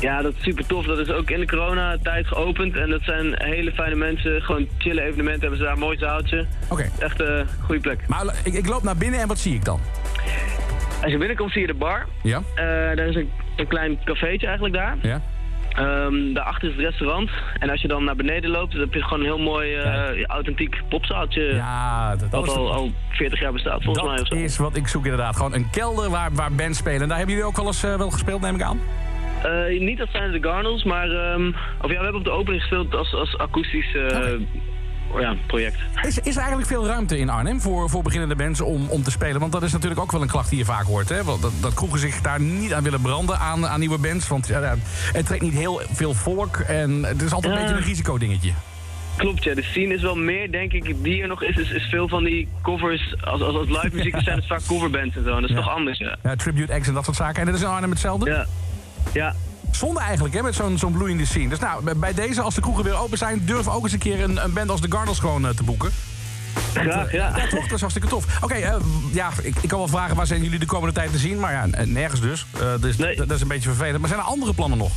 Ja, dat is super tof. Dat is ook in de coronatijd geopend. En dat zijn hele fijne mensen. Gewoon chille evenementen hebben ze daar. Een mooi zaaltje. Oké. Echt een goede plek. Maar ik, ik loop naar binnen en wat zie ik dan? Als je binnenkomt zie je de bar. Ja? Eh, daar is een, een klein cafeetje eigenlijk daar. Ja? Ehm, daarachter is het restaurant. En als je dan naar beneden loopt, dan heb je gewoon een heel mooi eh, authentiek popzaaltje. Ja, dat, wat is al, al 40 jaar bestaat volgens mij. Of Dat zo. is wat ik zoek inderdaad. Gewoon een kelder waar, waar bands spelen. En daar hebben jullie ook wel eens eh, wel gespeeld, neem ik aan? Eh, niet dat zijn de Garnels, maar... ehm, of ja, we hebben op de opening gespeeld als, als akoestisch ja, project. Is, is er eigenlijk veel ruimte in Arnhem voor, voor beginnende bands om, om te spelen? Want dat is natuurlijk ook wel een klacht die je vaak hoort. Hè? Want Dat, dat kroegen zich daar niet aan willen branden aan, aan nieuwe bands. Want ja, het trekt niet heel veel volk. En het is altijd een beetje een risicodingetje. Klopt, ja. De scene is wel meer, denk ik, die er nog is. Is, is veel van die covers. Als, als, als live muziek [laughs] zijn het vaak coverbands en zo. En dat is Ja. toch anders, ja. Ja, tribute acts en dat soort zaken. En dat is in Arnhem hetzelfde? Ja. Ja. Zonde eigenlijk, hè, met zo'n zo'n bloeiende scene. Dus nou, bij- deze, als de kroegen weer open zijn... durven we ook eens een keer een, een band als de Garnels gewoon eh, te boeken. Graag, ja. Ja, toch? Dat is hartstikke tof. Oké, eh, ja, ik, ik kan wel vragen waar zijn jullie de komende tijd te zien. Maar ja, nergens dus. Eh, dus dat, dat is een beetje vervelend. Maar zijn er andere plannen nog?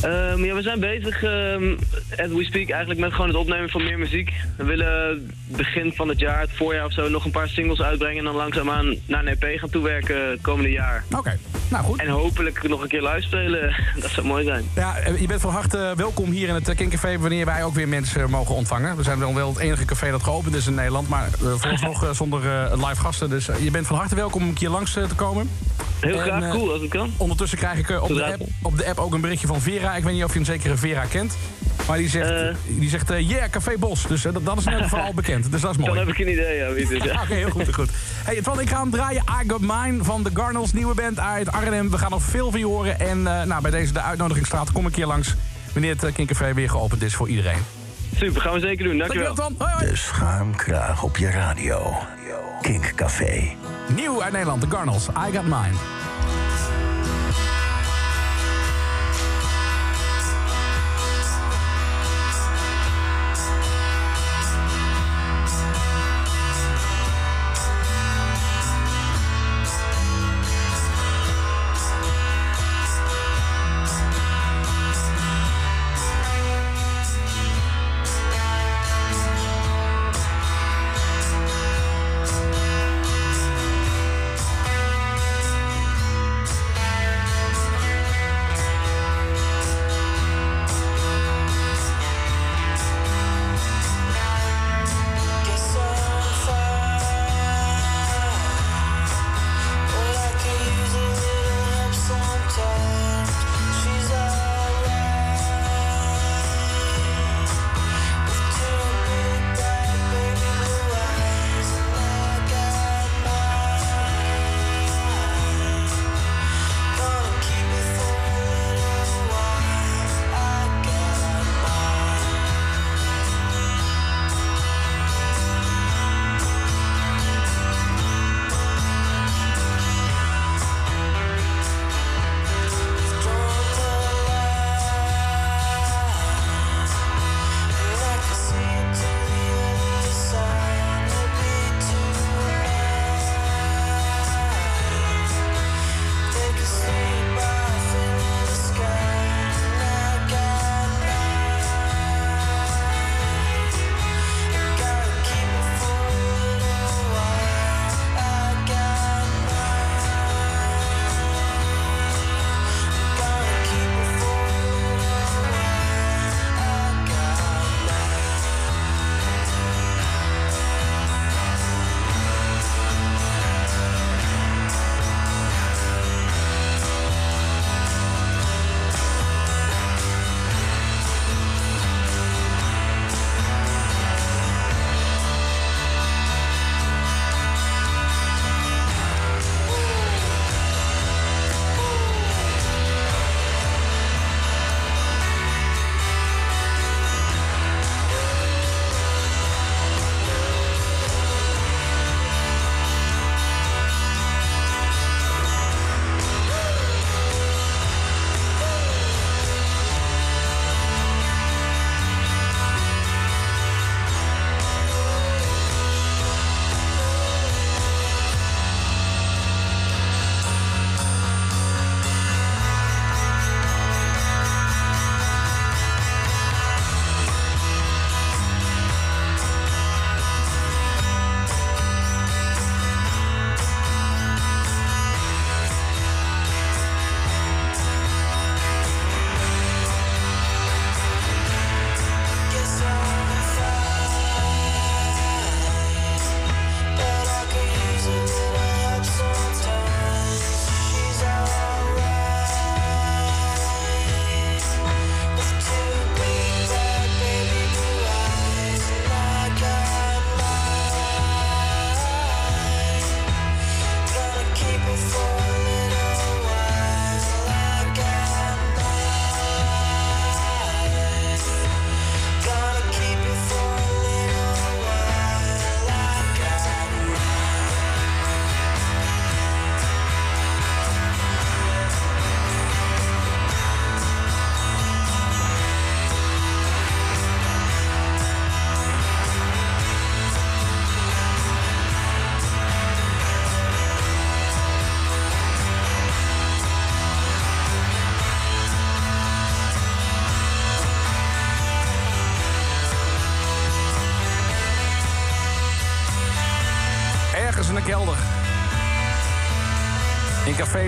Ehm, ja, we zijn bezig, ehm, as we speak, eigenlijk met gewoon het opnemen van meer muziek. We willen begin van het jaar, het voorjaar of zo, nog een paar singles uitbrengen... en dan langzaamaan naar een EP gaan toewerken het komende jaar. Oké, nou goed. En hopelijk nog een keer live spelen. [laughs] Dat zou mooi zijn. Ja, eh, je bent van harte welkom hier in het eh, Kinkcafé... wanneer wij ook weer mensen mogen ontvangen. We zijn dan wel het enige café dat geopend is in Nederland... maar [laughs] eh, zonder eh, live gasten. Dus eh, je bent van harte welkom om een keer langs eh, te komen. Heel En, graag, eh, cool als het kan. Ondertussen krijg ik eh, op, de app, op de app ook een berichtje van Vera. Ik weet niet of je een zekere Vera kent. Maar die zegt, die zegt eh, yeah, Café Bos. Dus eh, dat, dat is in ieder [laughs] geval al bekend. Dus dat is mooi. Dan heb ik een idee, ja, wie het is. Ja. [laughs] Oké, heel goed, heel goed. Hey, Twan, ik ga hem draaien. I Got Mine van de Garnels, nieuwe band uit Arnhem. We gaan nog veel van je horen. En eh, nou, bij deze de uitnodiging kom een keer langs... wanneer het eh, Kinkcafé weer geopend is voor iedereen. Super, gaan we zeker doen. Dankjewel. Dankjewel, Twan. Hoi, hoi. De schuimkraag op je radio. Kink Café. Nieuw uit Nederland, de Garnels. I Got Mine.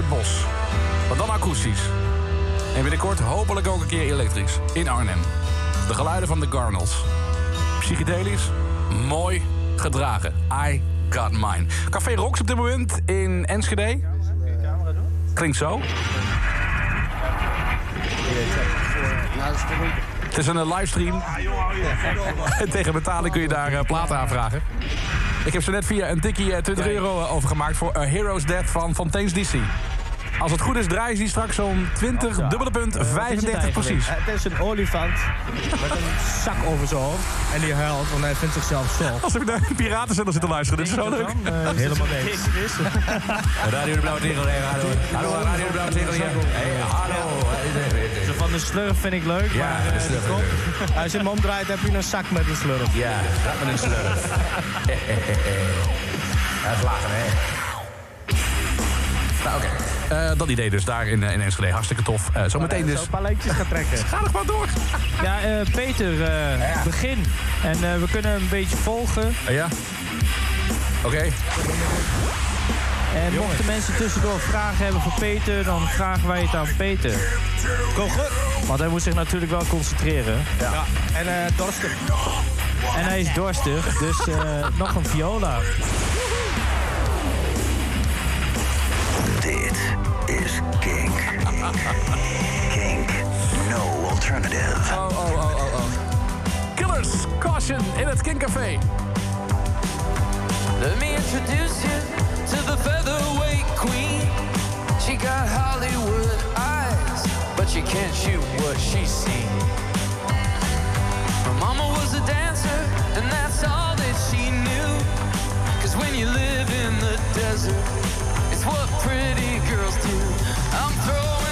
Bos. Maar dan akoestisch. En binnenkort hopelijk ook een keer elektrisch. In Arnhem. De geluiden van de Garnels. Psychedelisch. Mooi gedragen. I got mine. Café Rox op dit moment in Enschede. Klinkt zo. Het is een eh, livestream. En [laughs] tegen betaling kun je daar eh, platen aanvragen. Ik heb zo net via een tikkie eh, 20 euro eh, overgemaakt voor A Hero's Death van Fontaine's DC. Als het goed is, draaien ze die straks zo'n 20, dubbele punt, Wat is het 35 eigenlijk? precies. Het is een olifant met een zak over zijn hoofd. En die huilt, want hij vindt zichzelf zo. Als ik naar een piratenzender zit te luisteren, dit is zo leuk. Helemaal niks. [laughs] Radio de Blauwe Tegel, hey, hallo. Hallo, Radio de Blauwe Tegel. Hey, hallo. Zo van de slurf vind ik leuk, Ja, maar de eh, slurf. als je hem omdraait heb je een zak met een slurf. Ja, dat met een slurf. [laughs] Dat is lachen, hè? Nou, oké. Eh, dat idee dus daar in, eh, in Enschede. Hartstikke tof. Eh zometeen dus... Zo een paar leentjes gaan trekken. Ga nog maar door. Ja, eh, Peter, eh, begin. En eh, we kunnen een beetje volgen. Eh, ja? Oké. En mochten mensen tussendoor vragen hebben voor Peter, dan vragen wij het aan Peter. Go goed. Want hij moet zich natuurlijk wel concentreren. Ja. En eh dorstig. En hij is dorstig, dus eh, nog een viola. Is Kink. Kink. No alternative. Oh, oh, oh, oh, oh. Killers, caution in het Kinkcafé. Let me introduce you to the featherweight queen. She got Hollywood eyes, but she can't shoot what she's seen. Her mama was a dancer, and that's all that she knew. Cause when you live in the desert, it's what pretty girls do. I'm throwing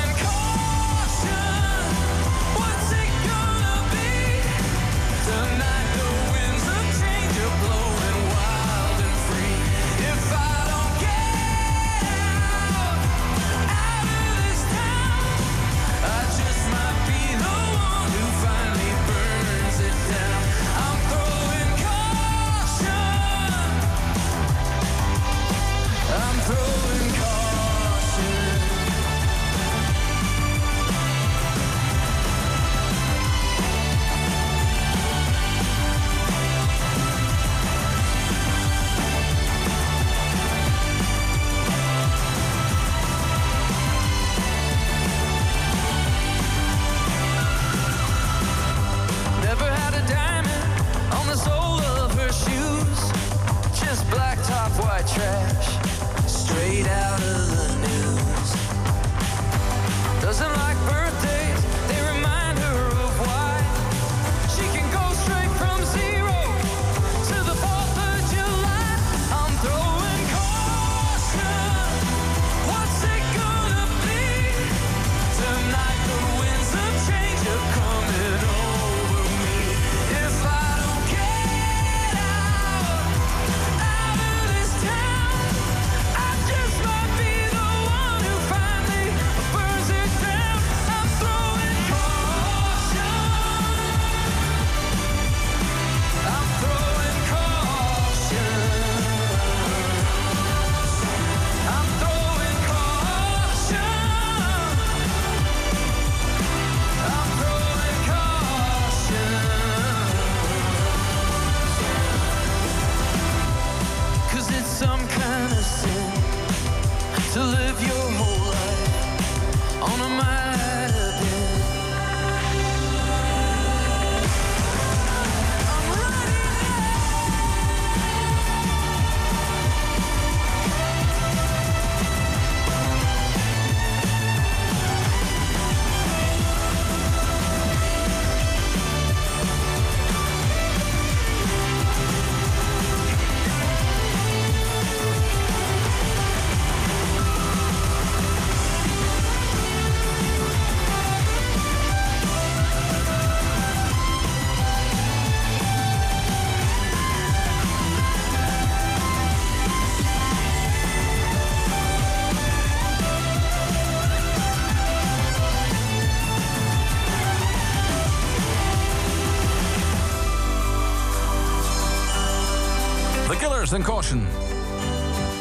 Caution.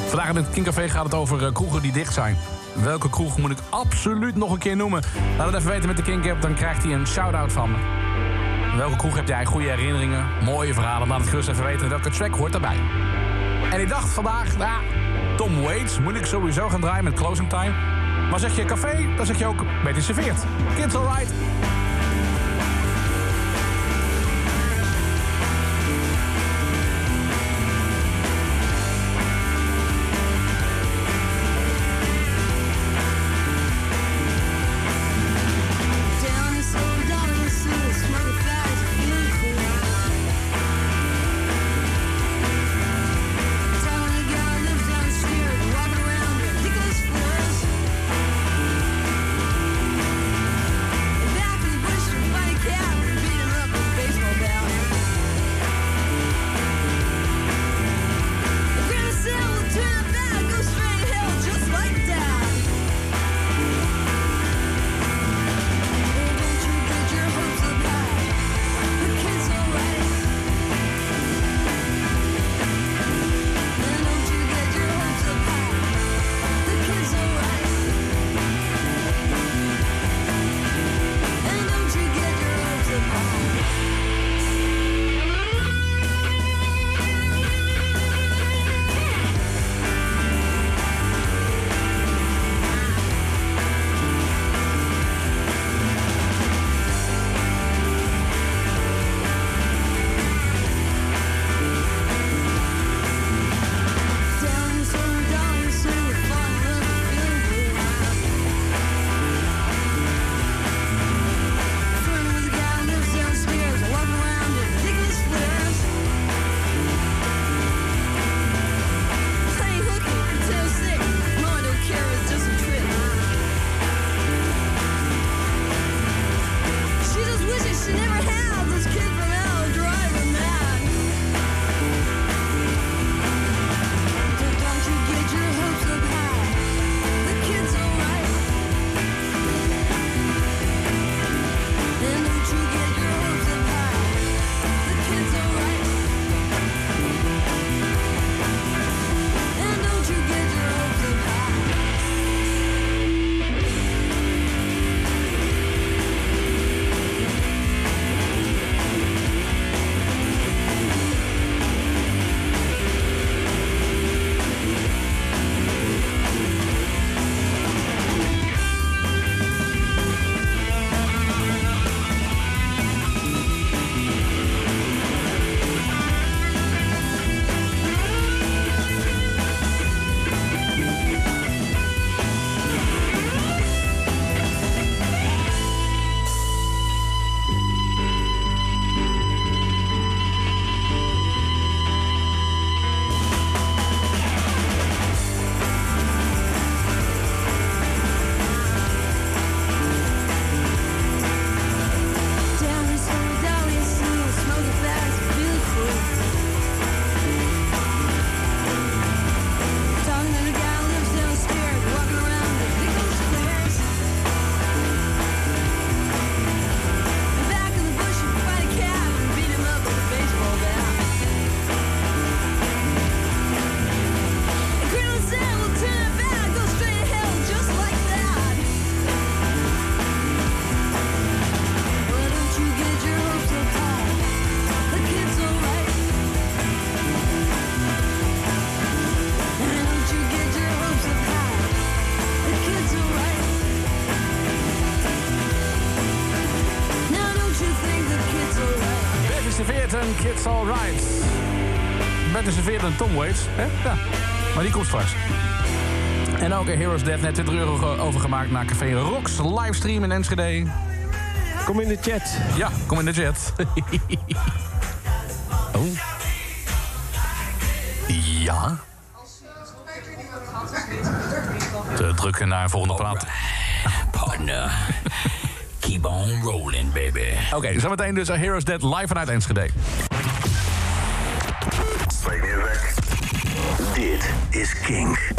Vandaag in het Kingcafé gaat het over eh, kroegen die dicht zijn. Welke kroeg moet ik absoluut nog een keer noemen? Laat het even weten met de Kink-app, dan krijgt hij een shout-out van me. Welke kroeg heb jij goede herinneringen, mooie verhalen? Laat het gerust even weten. Welke track hoort daarbij? En ik dacht vandaag, nou, Tom Waits moet ik sowieso gaan draaien met Closing Time. Maar zeg je café, dan zeg je ook beter serveerd. Kids alright. Tom Waits. Hè? Ja. Maar die komt straks. En ook een Heroes Death net 20 euro ge- overgemaakt naar Café Rocks. Livestream in Enschede. Kom in de chat. Ja, kom in de chat. [laughs] oh. Ja. Te drukken naar een volgende plaat. Partner. Keep on rolling, baby. Oké, zometeen dus een Heroes Dead live vanuit Enschede. Kink.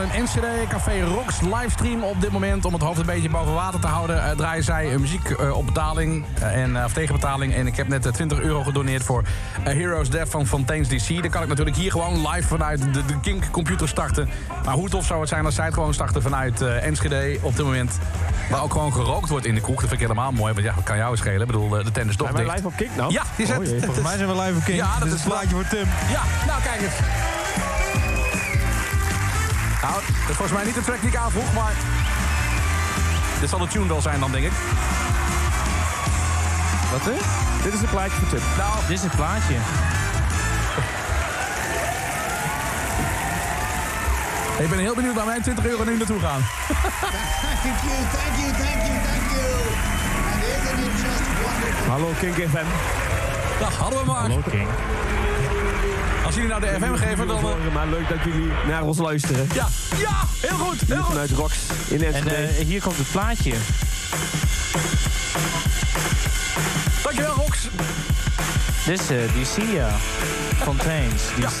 In Enschede. Café Rocks livestream op dit moment. Om het hoofd een beetje boven water te houden... eh, draaien zij eh, muziek eh, op betaling en, of tegen betaling. En ik heb net eh, 20 euro gedoneerd voor Heroes Death van Fontaine's DC. Dan kan ik natuurlijk hier gewoon live vanuit de, de Kink computer starten. Maar hoe tof zou het zijn als zij het gewoon starten vanuit Enschede op dit moment... Waar ook gewoon gerookt wordt in de kroeg. Dat vind ik helemaal mooi, want ja, wat kan jou schelen? Ik bedoel, de tent is toch Zijn dicht. live op Kink nou? Ja, die Oh zet... jee, volgens mij zijn we live op Kink. Ja, dat is een plaatje voor Tim. Ja, nou kijk eens. Dat is volgens mij niet de track die ik aanvroeg, maar... Dit zal de tune wel zijn dan, denk ik. Wat hè? Dit is een plaatje voor Tim. Nou, Dit is het plaatje. ik ben heel benieuwd waar mijn 20 euro nu naartoe gaan. Thank you, thank you, thank you, thank you. And isn't it just wonderful? Hallo Kink FM. Dag, hadden we maar. Hallo King. Als jullie nou de FM geven, dan... eh, Maar leuk dat jullie naar ons luisteren. Ja, ja, heel goed, heel Hier goed. vanuit Rox in En Enschede. eh, hier komt het plaatje. Dankjewel, Rox. Dit is eh, DC, ja. Fontaine's, DC.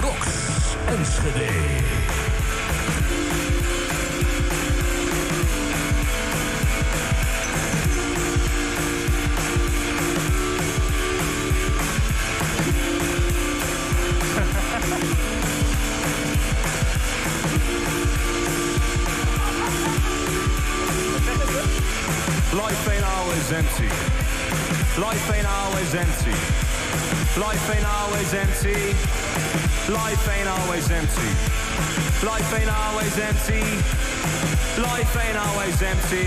Rox Enschede. Empty. Life ain't always empty. Life ain't always empty. Life ain't always empty. Life ain't always empty. Life ain't always empty.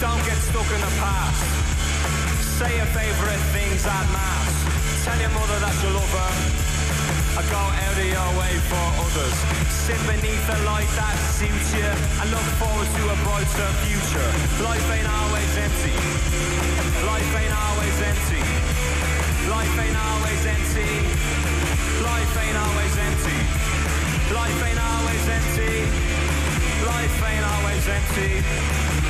Don't get stuck in the past. Say your favorite things at mass. Tell your mother that you love her. I go out of your way for others. Sit beneath the light that suits you and look forward to a brighter future. Life ain't always empty. Life ain't always empty. Life ain't always empty. Life ain't always empty. Life ain't always empty. Life ain't always empty.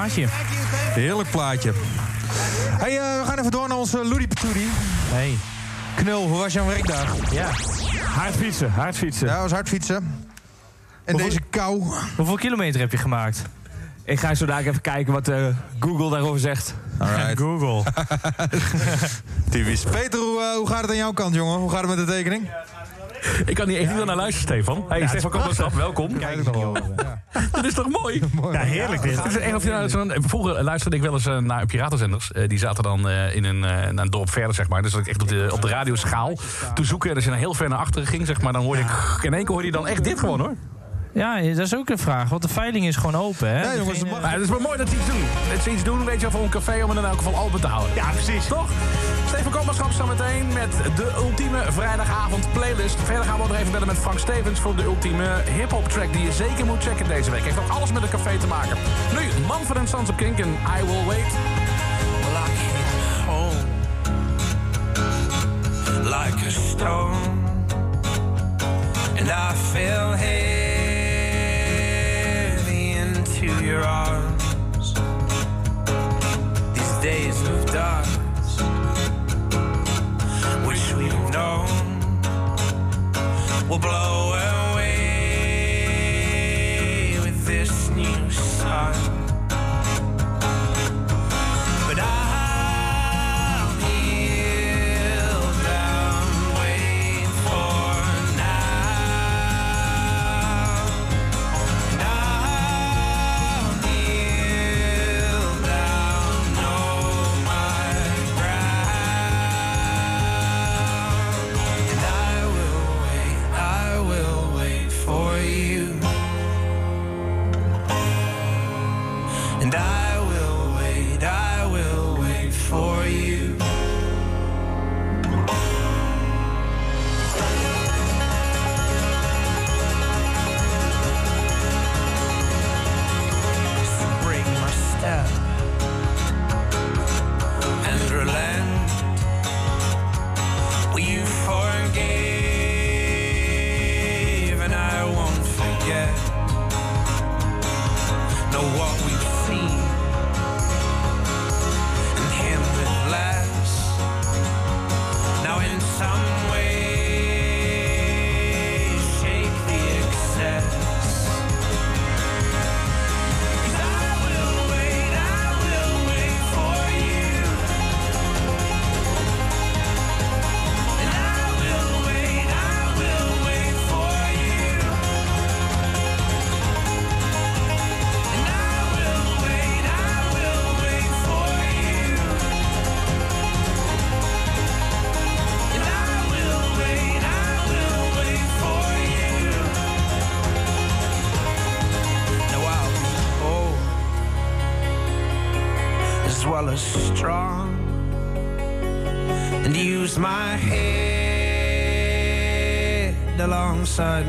Plaatje. Heerlijk plaatje. Hey, eh, we gaan even door naar onze Loody Patootie. Hey. Knul, hoe was jouw werkdag? Ja. Hard fietsen, hard fietsen. Ja, was hard fietsen. En deze kou. Hoeveel kilometer heb je gemaakt? Ik ga zo dadelijk even kijken wat eh, Google daarover zegt. Alright. [laughs] Google. [laughs] Typisch. Peter, hoe, eh, hoe gaat het aan jouw kant, jongen? Hoe gaat het met de tekening? Ik kan hier echt niet naar luisteren, Stefan. Hey, Stefan Koopmanschap, [laughs] welkom. Kijk. Dat is toch mooi? [laughs] Ja, heerlijk dit. Het is echt of je nou zo'n- vroeger luisterde ik wel eens eh, naar piratenzenders. Eh, die zaten dan eh, in een, eh, naar een dorp verder, zeg maar. Dus dat ik echt op de, op de radioschaal te zoeken. En als je dan heel ver naar achteren ging, zeg maar, dan hoorde ik... In één keer hoorde je dan echt dit gewoon, hoor. Ja, dat is ook een vraag, want de veiling is gewoon open, hè? Ja, jongens, Degene- Maar het is wel mooi dat ze iets doen. Dat ze iets doen, weet je wel, voor een café om het in elk geval open te houden. Ja, precies. Toch? Steven Koopmanschap zo meteen met de ultieme vrijdagavond playlist. Verder gaan we nog even bellen met Frank Stevens voor de ultieme hip-hop track die je zeker moet checken deze week. Heeft ook alles met een café te maken. Nu, Manfred Sons of Kink en I Will Wait. Well, home like a stone, and I fell heavy into your arms. These days of dust, will blow away with this new sun. As well as strong and use my head alongside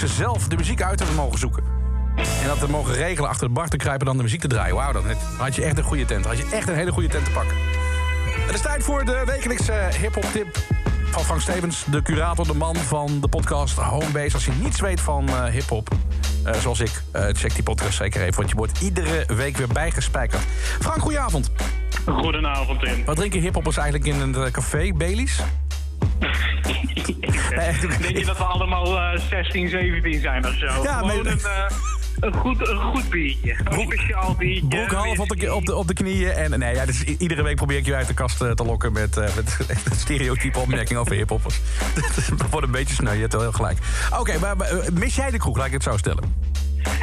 luxe zelf de muziek uit te mogen zoeken. En dat te mogen regelen achter de bar te kruipen dan de muziek te draaien. Wauw, dan had je echt een goede tent. Had je echt een hele goede tent te pakken. Het is tijd voor de wekelijkse hip-hop tip van Frank Stevens, de curator, de man van de podcast Homebase. Als je niets weet van eh, hip-hop, eh, zoals ik, eh, check die podcast zeker even, want je wordt iedere week weer bijgespijkerd. Frank, goedenavond. Goedenavond, Tim. Wat drinken hiphoppers eigenlijk in een café? Baileys? [laughs] Denk je dat we allemaal eh, 16, 17 zijn of zo? Ja, Gewoon een, eh, een, goed, een goed biertje. Een speciaal biertje. Broek half op de, op, de, op de knieën. En nee, ja, dus iedere week probeer ik je uit de kast eh, te lokken met, eh met stereotype opmerkingen over hiphoppers. [laughs] Dat wordt een beetje sneu, je hebt wel heel gelijk. Oké, maar, maar, eh, mis jij de kroeg? Laat ik het zo stellen.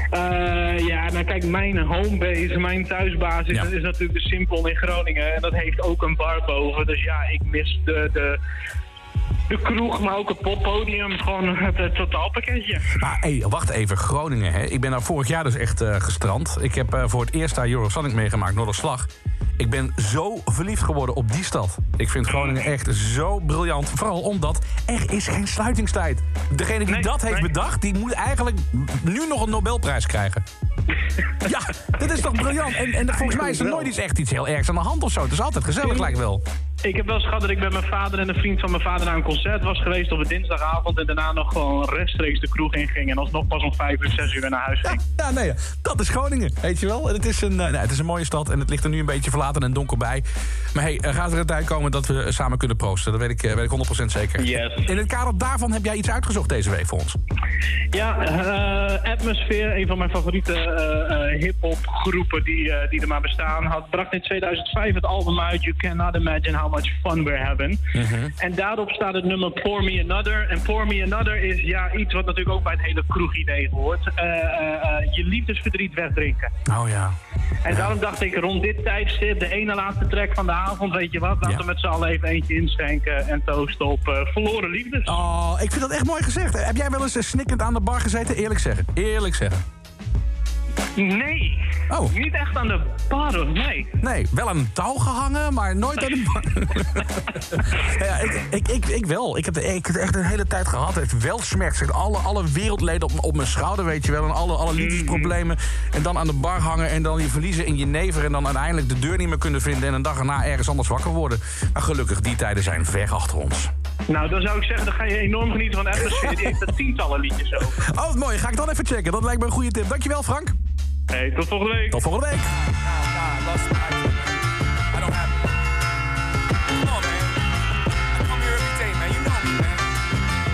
Eh, ja, nou kijk, mijn homebase, mijn thuisbasis, Ja. dat is natuurlijk de Simpel in Groningen. En dat heeft ook een bar boven. Dus ja, ik mis de, de, de kroeg, maar ook het poppodium. Gewoon het, totaalpakketje. Maar hey, wacht even, Groningen. Hè? Ik ben daar vorig jaar dus echt eh, gestrand. Ik heb eh, voor het eerst daar Eurosonic meegemaakt, Noorderslag. Ik ben zo verliefd geworden op die stad. Ik vind Groningen echt zo briljant. Vooral omdat er is geen sluitingstijd. Degene die dat heeft bedacht, die moet eigenlijk nu nog een Nobelprijs krijgen. Ja, dat is toch briljant? En, en volgens mij is er nooit iets echt iets heel ergs aan de hand of zo. Het is altijd gezellig, lijkt wel. Ik heb wel eens gehad dat ik met mijn vader en een vriend van mijn vader naar een concert was geweest op een dinsdagavond. En daarna nog gewoon rechtstreeks de kroeg inging. En alsnog pas om vijf uur, zes uur naar huis ging. Ja, nee, dat is Groningen, weet je wel. En het is, een, eh, nee, het is een mooie stad en het ligt er nu een beetje verlaten en donker bij. Maar hey, er gaat er een tijd komen dat we samen kunnen proosten. Dat weet ik, eh, weet ik 100% zeker. Yes. In het kader daarvan heb jij iets uitgezocht deze week voor ons. Ja, eh, Atmosphere, een van mijn favoriete eh, eh, hip-hop groepen die, eh, die er maar bestaan, had, bracht in 2005 het album uit You Cannot Imagine How Much Fun We're Having. En daarop staat het nummer Pour Me Another. En Pour Me Another is ja, iets wat natuurlijk ook bij het hele kroegidee hoort. Eh, eh, eh, je liefdesverdriet wegdrinken. Oh ja. En daarom dacht ik rond dit tijdstip, de ene laatste track van de avond, weet je wat, laten we met z'n allen even eentje inschenken en toosten op verloren liefdes. Oh, ik vind dat echt mooi gezegd. Heb jij wel eens snikkend aan de bar gezeten? Eerlijk zeggen. Eerlijk zeggen. Nee. Oh. Niet echt aan de bar, nee. Nee, wel aan een touw gehangen, maar nooit aan de bar. [laughs] ja, ik, ik, ik, ik wel. Ik heb, de, ik heb het echt een hele tijd gehad. Het wel smerkt. Alle, alle wereldleden op, op mijn schouder, weet je wel. En alle, alle liefdesproblemen. En dan aan de bar hangen en dan je verliezen in je never. En dan uiteindelijk de deur niet meer kunnen vinden. En een dag erna ergens anders wakker worden. Maar gelukkig, die tijden zijn ver achter ons. Nou, dan zou ik zeggen, dan ga je enorm genieten van Atmosphere. Die heeft er tientallen liedjes over. Oh, mooi. Ga ik dan even checken. Dat lijkt me een goede tip. Dankjewel, Frank. Hey, tot volgende week. Tot volgende week. come here every day, man. You know me, man.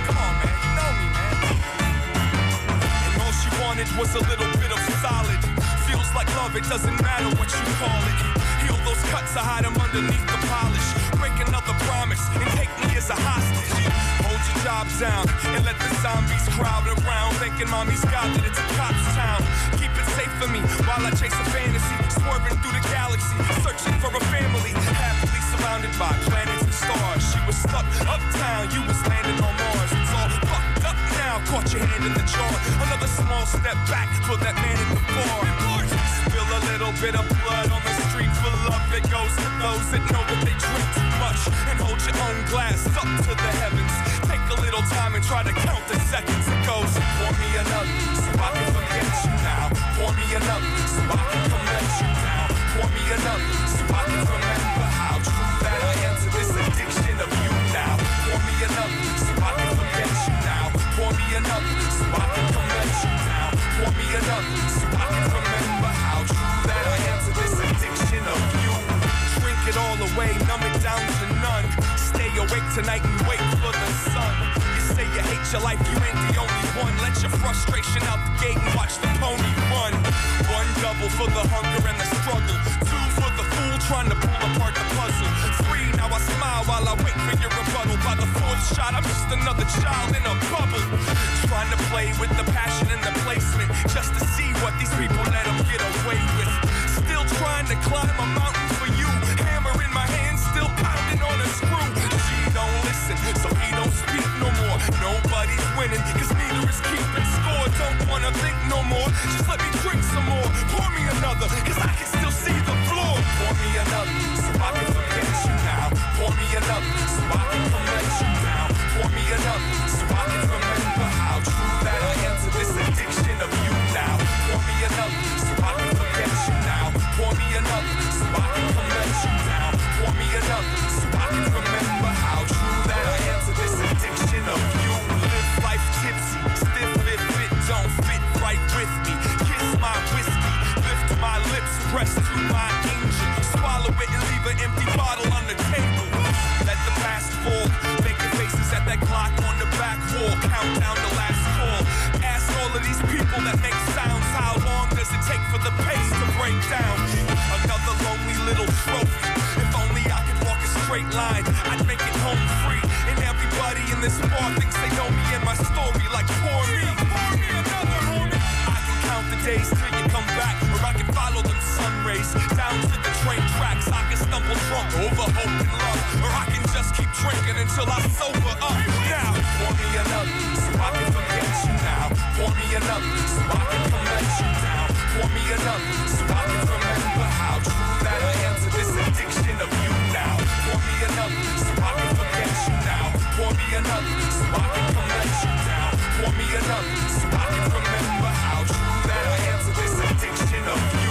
Come on, man. You know me, man. And all she wanted was a little bit of solid. Feels like love, it doesn't matter what you call it. Heal those cuts, I hide them underneath the polish. Break another promise and take me as a hostage. Job down and let the zombies crowd around. Thinking mommy's got that it's a cop's town. Keep it safe for me while I chase a fantasy. Swerving through the galaxy, searching for a family. Happily surrounded by planets and stars. She was stuck uptown, you was landing on Mars. It's all fucked up now. Caught your hand in the jar. Another small step back for that man in the bar. Spill a little bit of blood on the street for love that goes to those that know that they drink too much. And hold your own glass up to the heavens. Little time and try to count the seconds. It goes, pour me another so I can forget you now. Pour me another so I can commend you now. Pour me another so I can remember how true that I am to this addiction of you now. Pour me another so I can forget you now. Pour me another so I can commend you now. Pour me another so I can remember how true that I am to this addiction of you. Drink it all away, numb it down to none. Stay awake tonight and wait for the sun. Your life, you ain't the only one. Let your frustration out the gate and watch the pony run. One double for the hunger and the struggle. Two for the fool trying to pull apart the puzzle. Three, now I smile while I wait for your rebuttal. By the fourth shot, I'm just another child down the last call. Ask all of these people that make sounds, how long does it take for the pace to break down? Another lonely little trophy. If only I could walk a straight line, I'd make it home free. And everybody in this bar thinks they know me and my story like poor me. Pour me another, homie. I can count the days till you come back, or I can follow them sun rays down to the train tracks. I can stumble drunk over hope and love, or I can just keep drinking until I sober up. Now, pour me another, me another, so I can you. Pour me another, so I can remember how true that I am to this addiction of you now. Pour me another, so I can forget you now. Pour me another, so I can you. Pour me another, so I can remember how true that I am to this addiction of you.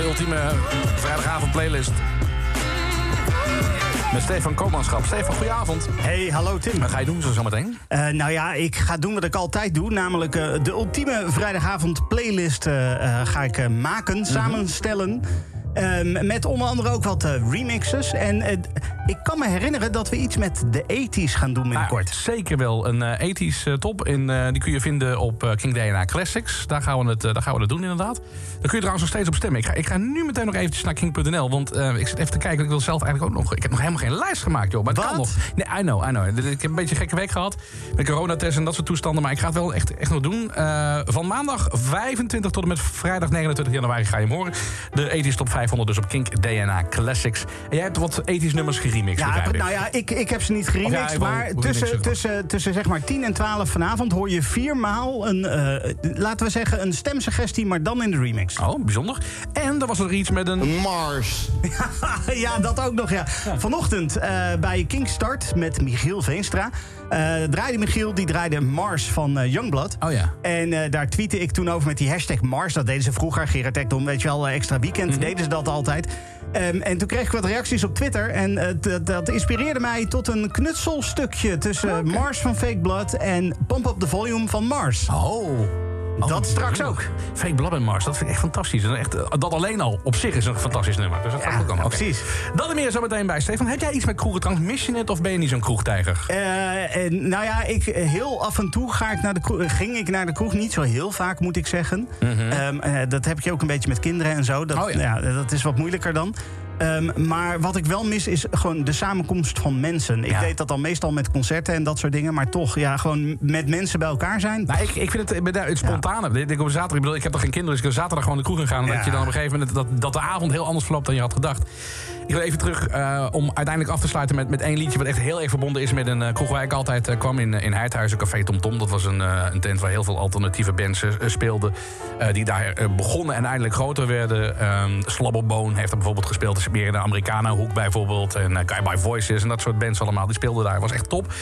De ultieme vrijdagavond playlist. Met Stefan Koopmanschap. Stefan, goedenavond. Hey, hallo Tim. Wat ga je doen zo zometeen? Eh, nou ja, ik ga doen wat ik altijd doe. Namelijk eh, de ultieme vrijdagavond playlist eh, ga ik maken, samenstellen. Ehm, met onder andere ook wat remixes. En ik kan me herinneren dat we iets met de 80s gaan doen binnenkort. Zeker wel. Een ethisch eh, top. En eh, die kun je vinden op eh, King DNA Classics. Daar gaan, we het, daar gaan we het doen inderdaad. Daar kun je trouwens nog steeds op stemmen. Ik ga, ik ga nu meteen nog eventjes naar King.nl. Want ik zit even te kijken. Ik wil zelf eigenlijk ook nog... Ik heb nog helemaal geen lijst gemaakt, joh. Maar het kan nog. Nee, I know, I know. Ik heb een beetje een gekke week gehad. Met coronatest en dat soort toestanden. Maar ik ga het wel echt, echt nog doen. Van maandag 25 tot en met vrijdag 29 januari ga je hem horen. De ethisch top 500 dus op Kink DNA Classics. En jij hebt wat ethisch nummers geremixed, Ja, nou ja, ik, ik heb ze niet geremixed. Ja, maar tussen, tussen, tussen zeg maar 10 en 12 vanavond hoor je viermaal een, eh, laten we zeggen, een stemsuggestie, maar dan in de remix. Oh, bijzonder. En er was er iets met een... Mars. [laughs] ja, dat ook nog, ja. Vanochtend eh, bij Kingstart met Michiel Veenstra. eh, draaide Michiel, die draaide Mars van Youngblood. Oh ja. En eh, daar tweette ik toen over met die hashtag Mars. Dat deden ze vroeger, Gerard Ekdom, weet je wel, eh, extra weekend Mhm. deden ze dat altijd. Ehm, en toen kreeg ik wat reacties op Twitter. En eh, dat- dat inspireerde mij tot een knutselstukje tussen Mars van Fake Blood en Pump Up the Volume van Mars. Oh. Dat straks ook. Fake Blood and Mars, dat vind ik echt fantastisch. En Echt, eh, dat alleen al op zich is een fantastisch nummer. Dus dat gaat ook allemaal. Precies. Dat en meer zo meteen bij Stefan. Heb jij iets met kroegen? Mis je het of ben je niet zo'n kroegtijger? En, nou ja, ik, heel af en toe ga ik naar de kroeg, ging ik naar de kroeg. Niet zo heel vaak, moet ik zeggen. Ehm, eh, dat heb je ook een beetje met kinderen en zo. Dat, Mhm. Oh ja. ja, dat is wat moeilijker dan. Ehm, maar wat ik wel mis is gewoon de samenkomst van mensen. Ik deed dat dan meestal met concerten en dat soort dingen. Maar toch, ja, gewoon met mensen bij elkaar zijn. Nou, ik, ik vind het, daar- het spontane. Ik, ik, op zaterdag, ik bedoel, ik heb toch geen kinderen, dus ik kan zaterdag gewoon de kroeg in gaan. En dat je dan op een gegeven moment dat, dat de avond heel anders verloopt dan je had gedacht. Ik wil even terug eh, om uiteindelijk af te sluiten met, met één liedje... wat echt heel erg verbonden is met een eh, kroeg waar ik altijd eh, kwam in, in Heidhuizen, Café Tom Tom. Dat was een, een tent waar heel veel alternatieve bands speelden. die daar begonnen en eindelijk groter werden. Um, Slabberbone heeft er bijvoorbeeld gespeeld. Meer in de Americana-hoek bijvoorbeeld. En uh, Guy by Voices en dat soort bands allemaal. Die speelden daar. was echt top.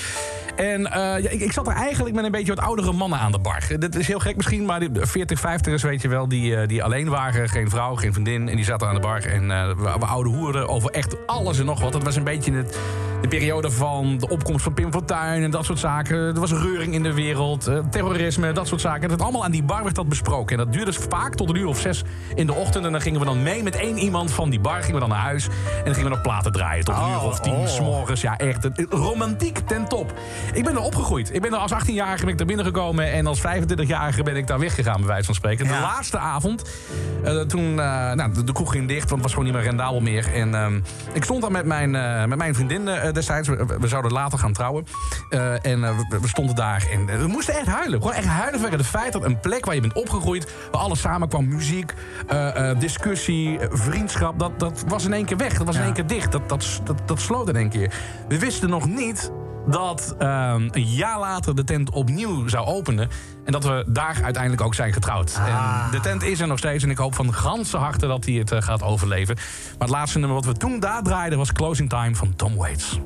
En eh, ja, ik, ik zat er eigenlijk met een beetje wat oudere mannen aan de bar. Dit is heel gek misschien, maar die 40, 50ers, weet je wel... die, eh, die alleen waren, geen vrouw, geen vriendin... en die zaten aan de bar en eh, we, we oude hoeren over echt alles en nog wat. Het was een beetje het, de periode van de opkomst van Pim Fortuyn en dat soort zaken. Er was reuring in de wereld, eh, terrorisme, dat soort zaken. Dat allemaal aan die bar werd dat besproken. En dat duurde vaak tot een uur of zes in de ochtend. En dan gingen we dan mee met één iemand van die bar, gingen we dan naar huis... en dan gingen we nog platen draaien tot een uur of tien, oh. s'morgens. Ja, echt, eh, romantiek ten top. Ik ben er opgegroeid. Ik ben er als 18-jarige ben ik daar binnengekomen... en als 25-jarige ben ik daar weggegaan, bij wijze van spreken. De laatste avond, eh, toen... eh, nou, de, de kroeg ging dicht, want het was gewoon niet meer rendabel meer. En ehm, ik stond daar met mijn, met mijn vriendin destijds. We, we zouden later gaan trouwen. Eh, en eh, we, we stonden daar en eh, we moesten echt huilen. Gewoon echt huilen vanwege het feit dat een plek waar je bent opgegroeid... waar alles samenkwam, muziek, eh, eh, discussie, eh, vriendschap... Dat, dat was in één keer weg. Dat was in één keer dicht. Dat, dat, dat, dat sloot in één keer. We wisten nog niet dat ehm, een jaar later de tent opnieuw zou openen. En dat we daar uiteindelijk ook zijn getrouwd. En de tent is er nog steeds. En ik hoop van ganse harte dat hij het eh, gaat overleven. Maar het laatste nummer wat we toen daar draaiden was Closing Time van Tom Waits.